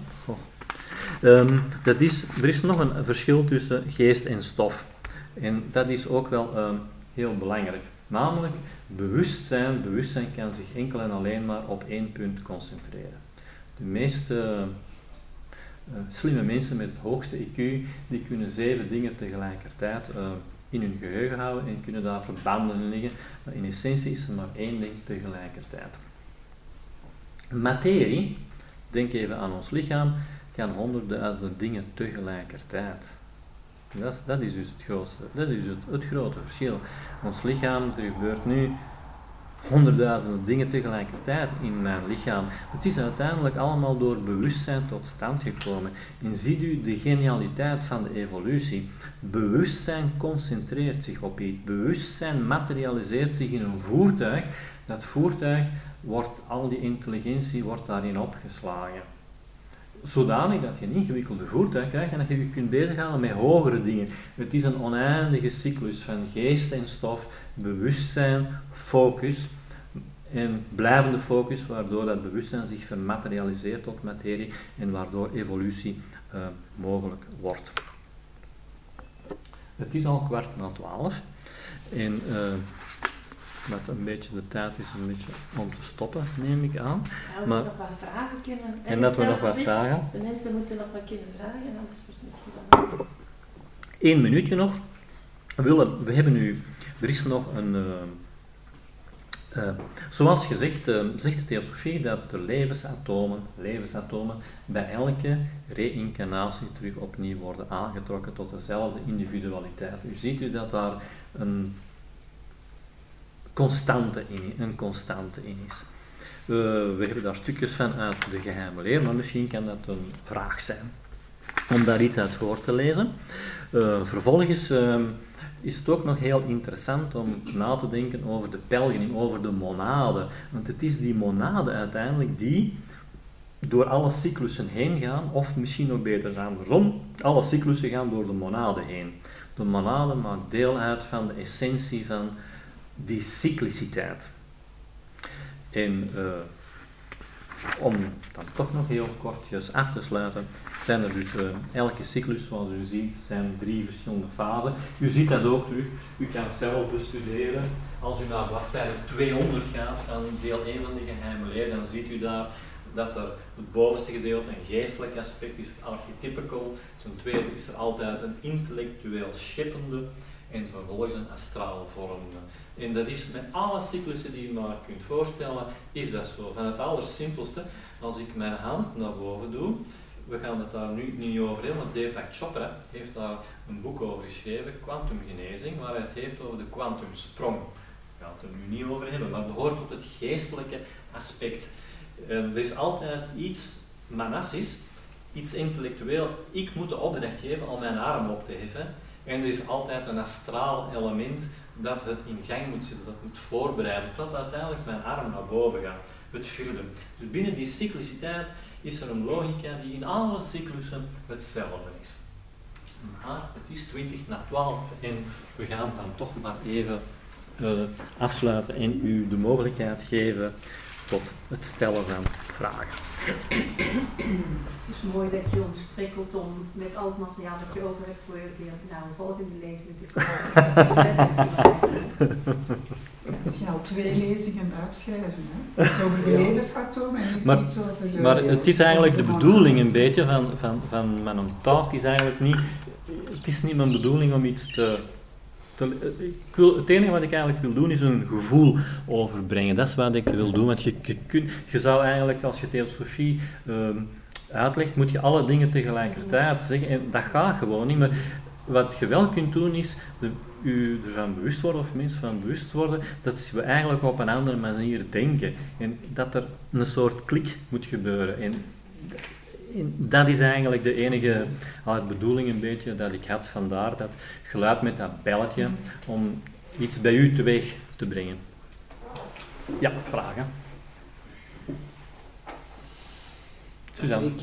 Um, dat is, er is nog een verschil tussen geest en stof. En dat is ook wel um, heel belangrijk. Namelijk, bewustzijn, bewustzijn kan zich enkel en alleen maar op één punt concentreren. De meeste uh, slimme mensen met het hoogste IQ, die kunnen zeven dingen tegelijkertijd uh, in hun geheugen houden en kunnen daar verbanden in liggen. Maar in essentie is er maar één ding tegelijkertijd. Materie, denk even aan ons lichaam, kan honderdduizenden dingen tegelijkertijd. Dat, dat is dus het grootste, dat is het, het grote verschil. Ons lichaam, er gebeurt nu honderdduizenden dingen tegelijkertijd in mijn lichaam. Het is uiteindelijk allemaal door bewustzijn tot stand gekomen. En ziet u de genialiteit van de evolutie. Bewustzijn concentreert zich op iets. Bewustzijn materialiseert zich in een voertuig. Dat voertuig wordt, al die intelligentie wordt daarin opgeslagen zodanig dat je een ingewikkelde voertuig krijgt en dat je je kunt bezighouden met hogere dingen. Het is een oneindige cyclus van geest en stof, bewustzijn, focus en blijvende focus, waardoor dat bewustzijn zich vermaterialiseert tot materie en waardoor evolutie uh, mogelijk wordt. Het is al kwart na twaalf en uh, dat een beetje de tijd is een beetje om te stoppen, neem ik aan. Ja, maar, nog wat vragen kunnen. En, en dat we nog wat vragen. De mensen moeten nog wat kunnen vragen, anders wordt het misschien wel. Eén minuutje nog. We, we hebben nu, er is nog een. Uh, uh, zoals gezegd, uh, zegt de theosofie dat de levensatomen, levensatomen bij elke reïncarnatie terug opnieuw worden aangetrokken tot dezelfde individualiteit. U ziet u dat daar een constante in, een constante in is. We hebben daar stukjes van uit de geheime leer, maar misschien kan dat een vraag zijn om daar iets uit voor te lezen. Uh, vervolgens uh, is het ook nog heel interessant om na te denken over de pelgrim, over de monade. Want het is die monade uiteindelijk die door alle cyclussen heen gaan, of misschien nog beter andersom, alle cyclussen gaan door de monade heen. De monade maakt deel uit van de essentie van die cycliciteit. En uh, om dan toch nog heel kortjes af te sluiten, zijn er dus uh, elke cyclus, zoals u ziet, zijn drie verschillende fasen. U ziet dat ook terug, u kan het zelf bestuderen. Als u naar bladzijde 200 gaat van deel 1 van de geheime leer, dan ziet u daar dat er het bovenste gedeelte een geestelijk aspect is, archetypical. Ten tweede is er altijd een intellectueel scheppende en vervolgens een astraal vormende. En dat is met alle cyclussen die je maar kunt voorstellen, is dat zo. Van het allersimpelste, als ik mijn hand naar boven doe, we gaan het daar nu niet over hebben, want Deepak Chopra heeft daar een boek over geschreven, Quantumgenezing, waar hij het heeft over de kwantumsprong. We gaan het er nu niet over hebben, maar behoort tot het geestelijke aspect. er is altijd iets manassisch, iets intellectueel. Ik moet de opdracht geven om mijn arm op te heffen. En er is altijd een astraal element dat het in gang moet zitten, dat moet voorbereiden, tot uiteindelijk mijn arm naar boven gaat, het vierde. Dus binnen die cycliciteit is er een logica die in alle cyclussen hetzelfde is. Maar het is 20 na 12 en we gaan dan toch maar even uh, afsluiten en u de mogelijkheid geven tot het stellen van vragen. Het is mooi dat je ons prikkelt om met al het materiaal dat je over hebt voor weer nou een volgende lezing te je al twee lezingen uitschrijven, hè? Het is over de levensatoom en niet, maar, niet over de, Maar het is eigenlijk de bedoeling een beetje van, van, van mijn talk is eigenlijk niet, het is niet mijn bedoeling om iets te ik wil, het enige wat ik eigenlijk wil doen is een gevoel overbrengen. Dat is wat ik wil doen. Want je, je, kun, je zou eigenlijk, als je theosofie um, uitlegt, moet je alle dingen tegelijkertijd zeggen. En dat gaat gewoon niet. Maar wat je wel kunt doen is de, u ervan bewust worden, of mensen van bewust worden, dat we eigenlijk op een andere manier denken. En dat er een soort klik moet gebeuren. En dat is eigenlijk de enige bedoeling een beetje dat ik had. Vandaar dat geluid met dat belletje om iets bij u teweeg te brengen. Ja, vragen? Suzanne? Ik,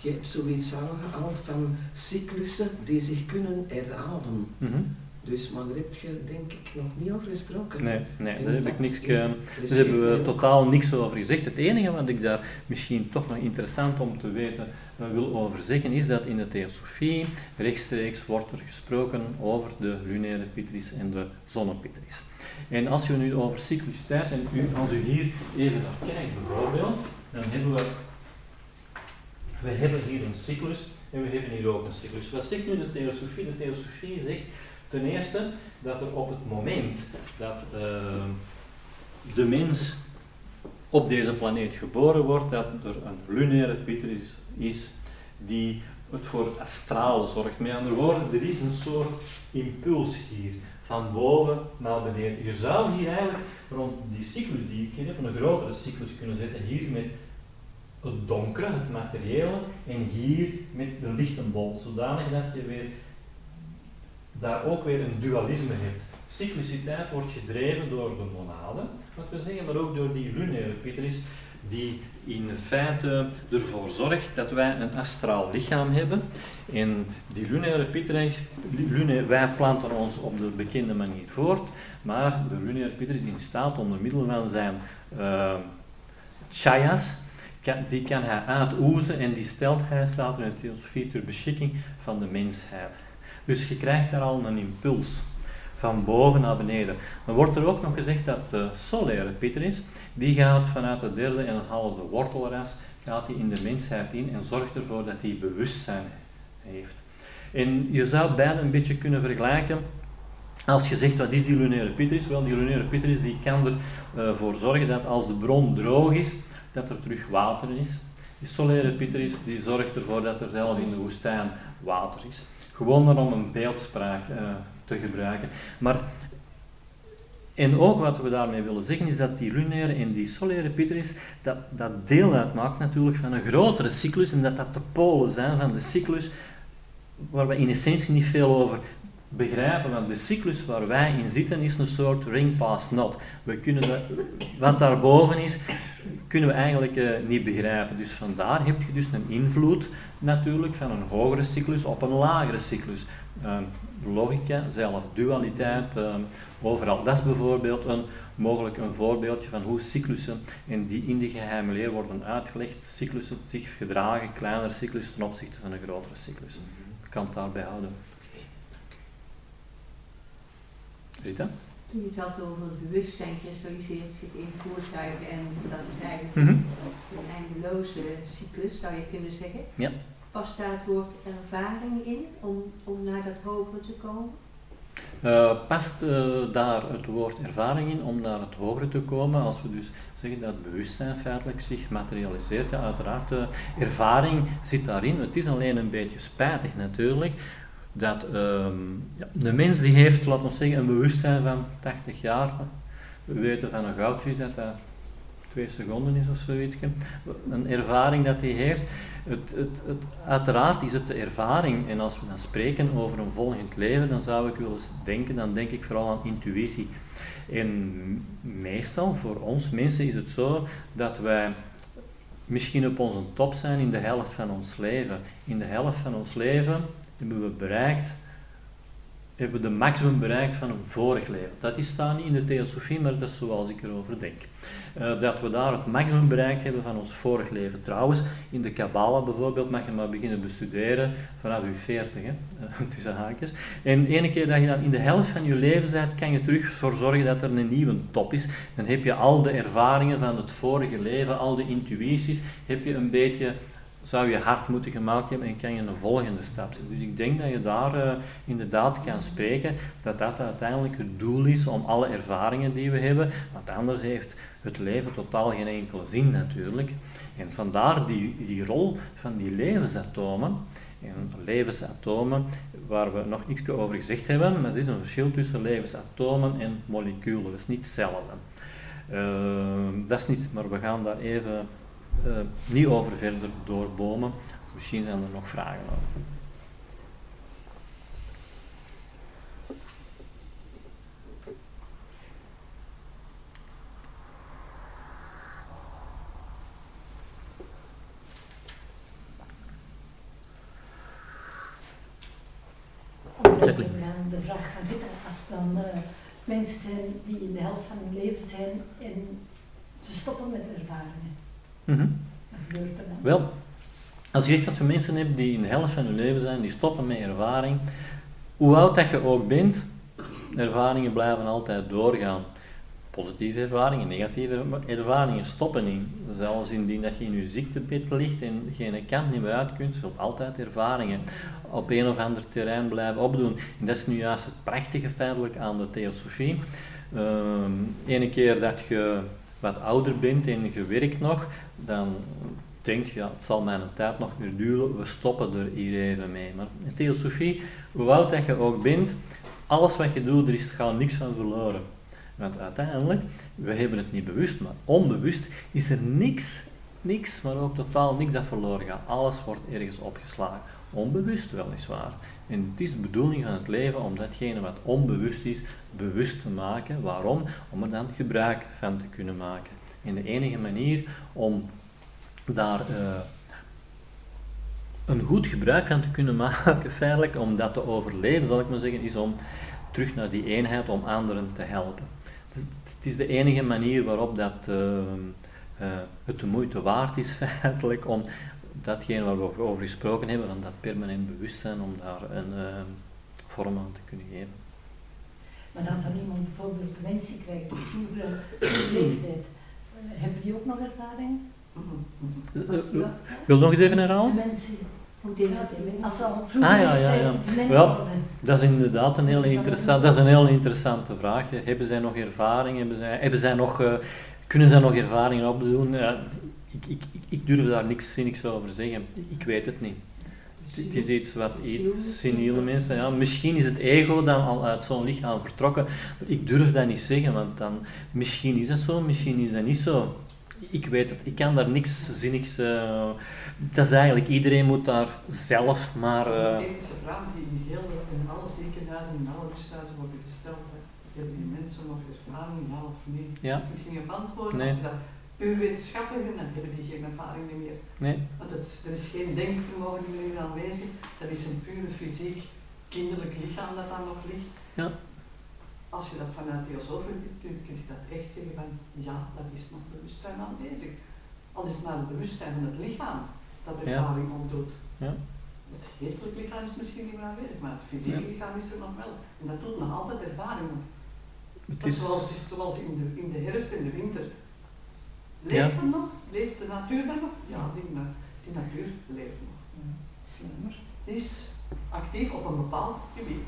je hebt zoiets aangehaald van cyclussen die zich kunnen herhalen. Mm -hmm. Dus, maar daar heb je denk ik nog niet over gesproken. Nee, nee En daar heb ik niks, eh, daar is hebben we totaal niks over gezegd. Het enige wat ik daar misschien toch nog interessant om te weten eh, wil over zeggen, is dat in de Theosofie rechtstreeks wordt er gesproken over de lunaire pitris en de zonnepitris. En als je nu over cycliciteit, en u, als u hier even naar kijkt bijvoorbeeld, dan hebben we, we hebben hier een cyclus en we hebben hier ook een cyclus. Wat zegt nu de Theosofie? De Theosofie zegt ten eerste dat er op het moment dat eh, de mens op deze planeet geboren wordt, dat er een lunaire pitris is die het voor astrale zorgt. Met andere woorden, er is een soort impuls hier, van boven naar beneden. Je zou hier eigenlijk rond die cyclus die ik heb, een grotere cyclus kunnen zetten, hier met het donkere, het materiële, en hier met de lichtenbol, zodanig dat je weer daar ook weer een dualisme hebt. Cycliciteit wordt gedreven door de monade, wat we zeggen, maar ook door die lunaire pitris, die in feite ervoor zorgt dat wij een astraal lichaam hebben. En die lunaire luna- wij planten ons op de bekende manier voort, maar de lunaire pitris is in staat om door middel van zijn eh, chayas, die kan hij uitoezen en die stelt hij, staat in de theosofie, ter beschikking van de mensheid. Dus je krijgt daar al een impuls van boven naar beneden. Dan wordt er ook nog gezegd dat de solaire pitris, die gaat vanuit de derde en het halve wortelras, gaat die in de mensheid in en zorgt ervoor dat hij bewustzijn heeft. En je zou beide een beetje kunnen vergelijken als je zegt, wat is die lunaire pitris? Wel, die lunaire pitris die kan ervoor zorgen dat als de bron droog is, dat er terug water is. Die solaire pitris die zorgt ervoor dat er zelf in de woestijn water is. Gewoon maar om een beeldspraak eh, te gebruiken. Maar, en ook wat we daarmee willen zeggen is dat die lunaire en die solaire pitris, dat, dat deel uitmaakt natuurlijk van een grotere cyclus en dat dat de polen zijn van de cyclus waar we in essentie niet veel over begrijpen, want de cyclus waar wij in zitten is een soort ring past not. We kunnen wat daarboven is, kunnen we eigenlijk eh, niet begrijpen. Dus vandaar heb je dus een invloed natuurlijk van een hogere cyclus op een lagere cyclus. Ehm, logica zelf, dualiteit, ehm, overal. Dat is bijvoorbeeld een, mogelijk een voorbeeldje van hoe cyclussen en die in de geheime leer worden uitgelegd. Cyclussen zich gedragen, kleinere cyclus ten opzichte van een grotere cyclus. Ik kan het daarbij houden. Rita? Toen je het had over bewustzijn kristalliseert zich in voertuigen en dat is eigenlijk Mhm. een eindeloze cyclus, zou je kunnen zeggen. Ja. Past daar het woord ervaring in om, om naar dat hogere te komen? Eh, past eh, daar het woord ervaring in om naar het hogere te komen? Als we dus zeggen dat het bewustzijn feitelijk zich materialiseert, ja, uiteraard, de ervaring zit daarin. Het is alleen een beetje spijtig natuurlijk, dat ehm, ja, de mens die heeft, laten we zeggen, een bewustzijn van 80 jaar. We weten van een goudvis dat dat twee seconden is of zoiets. Een ervaring dat hij heeft. Het, het, het, uiteraard is het de ervaring. En als we dan spreken over een volgend leven, dan zou ik willen denken, dan denk ik vooral aan intuïtie. En meestal, voor ons mensen, is het zo dat wij misschien op onze top zijn in de helft van ons leven. In de helft van ons leven hebben we bereikt, hebben we de maximum bereikt van een vorig leven. Dat is staan niet in de theosofie, maar dat is zoals ik erover denk. Uh, dat we daar het maximum bereikt hebben van ons vorig leven. Trouwens, in de Kabbalah bijvoorbeeld mag je maar beginnen bestuderen vanaf je 40, hè, tussen haakjes. En ene keer dat je dan in de helft van je leven bent, kan je terug voor zorgen dat er een nieuwe top is. Dan heb je al de ervaringen van het vorige leven, al de intuïties, heb je een beetje zou je hard moeten gemaakt hebben en kan je een volgende stap zetten. Dus ik denk dat je daar uh, inderdaad kan spreken, dat dat uiteindelijk het doel is om alle ervaringen die we hebben, want anders heeft het leven totaal geen enkele zin natuurlijk. En vandaar die, die rol van die levensatomen, en levensatomen, waar we nog iets over gezegd hebben, maar er is een verschil tussen levensatomen en moleculen, dat is niet hetzelfde. Uh, dat is niet, maar we gaan daar even uh, niet over verder doorbomen. Misschien zijn er nog vragen over. De vraag van Rita, als dan uh, mensen zijn die in de helft van hun leven zijn en ze stoppen met ervaringen. Mm gebeurt er dan? Wel, als je echt als je mensen hebt die in de helft van hun leven zijn, die stoppen met ervaring, hoe oud dat je ook bent, ervaringen blijven altijd doorgaan. Positieve ervaringen, negatieve ervaringen stoppen niet. Zelfs indien dat je in je ziektebed ligt en geen kant niet meer uit kunt, zult altijd ervaringen op een of ander terrein blijven opdoen. En dat is nu juist het prachtige feitelijk aan de theosofie. Um, ene keer dat je wat ouder bent en je werkt nog, dan denk je, ja, het zal mijn tijd nog meer duren, we stoppen er hier even mee. Maar in theosofie, hoe oud dat je ook bent, alles wat je doet, er is, gaat niks van verloren. Want uiteindelijk, we hebben het niet bewust, maar onbewust is er niks, niks, maar ook totaal niks dat verloren gaat. Alles wordt ergens opgeslagen. Onbewust weliswaar. En het is de bedoeling van het leven om datgene wat onbewust is, bewust te maken. Waarom? Om er dan gebruik van te kunnen maken. En de enige manier om daar uh, een goed gebruik van te kunnen maken, feitelijk, om dat te overleven, zal ik maar zeggen, is om terug naar die eenheid, om anderen te helpen. Het, is de enige manier waarop dat, uh, uh, het de moeite waard is, feitelijk, om datgene waar we over gesproken hebben, van dat permanent bewustzijn, om daar een vorm aan te kunnen geven. Maar als dan iemand bijvoorbeeld dementie krijgt op vroegere leeftijd, hebben die ook nog ervaring? Wil nog eens even herhalen? Dementie. Als ze al ah, ja, ja, ja. Wel, dat is inderdaad een heel, interessant, dat is een heel interessante vraag. Hebben zij nog ervaring? Hebben zij, hebben zij nog, uh, kunnen zij nog ervaringen opdoen? Uh, ik, ik, ik, durf daar niks zinnigs over zeggen. Ik weet het niet. Het is iets wat seniele mensen, ja, misschien is het ego dan al uit zo'n lichaam vertrokken. Ik durf dat niet zeggen, want dan, misschien is dat zo, misschien is dat niet zo ik weet het, ik kan daar niks zinnigs. Uh, dat is eigenlijk, iedereen moet daar zelf maar. Uh, dat is een eh, ethische vraag die in, heel, in alle ziekenhuizen, in alle rusthuizen worden gesteld. Hebben die mensen nog ervaring, ja of nee? Ja. Ik ging antwoorden, nee. als je dat puur wetenschappelijk dan hebben die geen ervaring meer. Nee. Want het, er is geen denkvermogen meer aanwezig, dat is een pure fysiek, kinderlijk lichaam dat dan nog ligt. Ja als je dat vanuit theosofen kunt, kun je dat echt zeggen van ja, dat is nog bewustzijn aanwezig. Al is het maar het bewustzijn van het lichaam dat ervaring ja. opdoet. Ja. Het geestelijk lichaam is misschien niet meer aanwezig, maar het fysieke ja. lichaam is er nog wel. En dat doet nog altijd ervaring. Het is... zoals, zoals in, de, in de herfst en de winter. Leeft ja. nog? Leeft de natuur dan nog? Ja, die, die natuur leeft nog. Slimmer. Is actief op een bepaald gebied.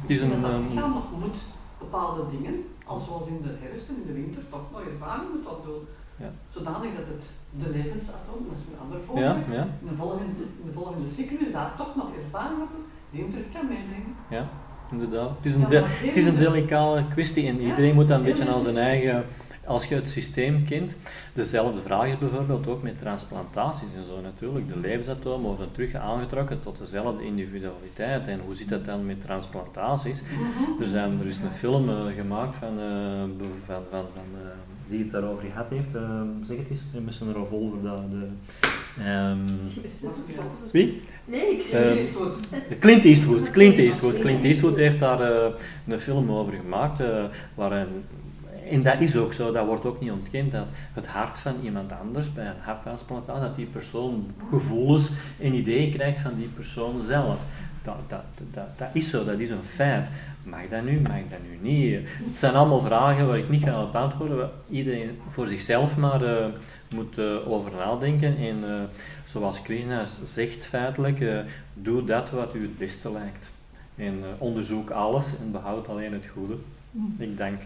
Het is een, dat het lichaam nog moet bepaalde dingen, als zoals in de herfst en in de winter, toch nog ervaring moet opdoen. Ja. Zodanig dat het de levensatoom, dat is een ander voorbeeld, ja, ja. in, de volgende, in de volgende cyclus daar toch nog ervaring op die hem terug kan meebrengen. Ja, inderdaad. Het is een, de, het is een delicate kwestie en iedereen moet dan een beetje aan zijn eigen als je het systeem kent, dezelfde vraag is bijvoorbeeld ook met transplantaties en zo natuurlijk. De levensatomen worden terug aangetrokken tot dezelfde individualiteit. En hoe zit dat dan met transplantaties? Er, zijn, er is een film uh, gemaakt van, uh, van, van, van uh, die het daarover gehad heeft. zeg het eens, met zijn revolver. De, de, um, wie? Nee, ik zeg Eastwood. Clint Eastwood. Clint Eastwood. Clint Eastwood heeft daar een film over gemaakt, waarin en dat is ook zo, dat wordt ook niet ontkend, dat het hart van iemand anders bij een harttransplantatie, dat die persoon gevoelens en ideeën krijgt van die persoon zelf. Dat, dat, dat, dat is zo, dat is een feit. Mag dat nu, mag dat nu niet? Het zijn allemaal vragen waar ik niet ga op antwoorden, waar iedereen voor zichzelf maar uh, moet uh, over nadenken. En uh, zoals Krishna zegt feitelijk, doe dat wat u het beste lijkt. En onderzoek alles en behoud alleen het goede. Ik dank.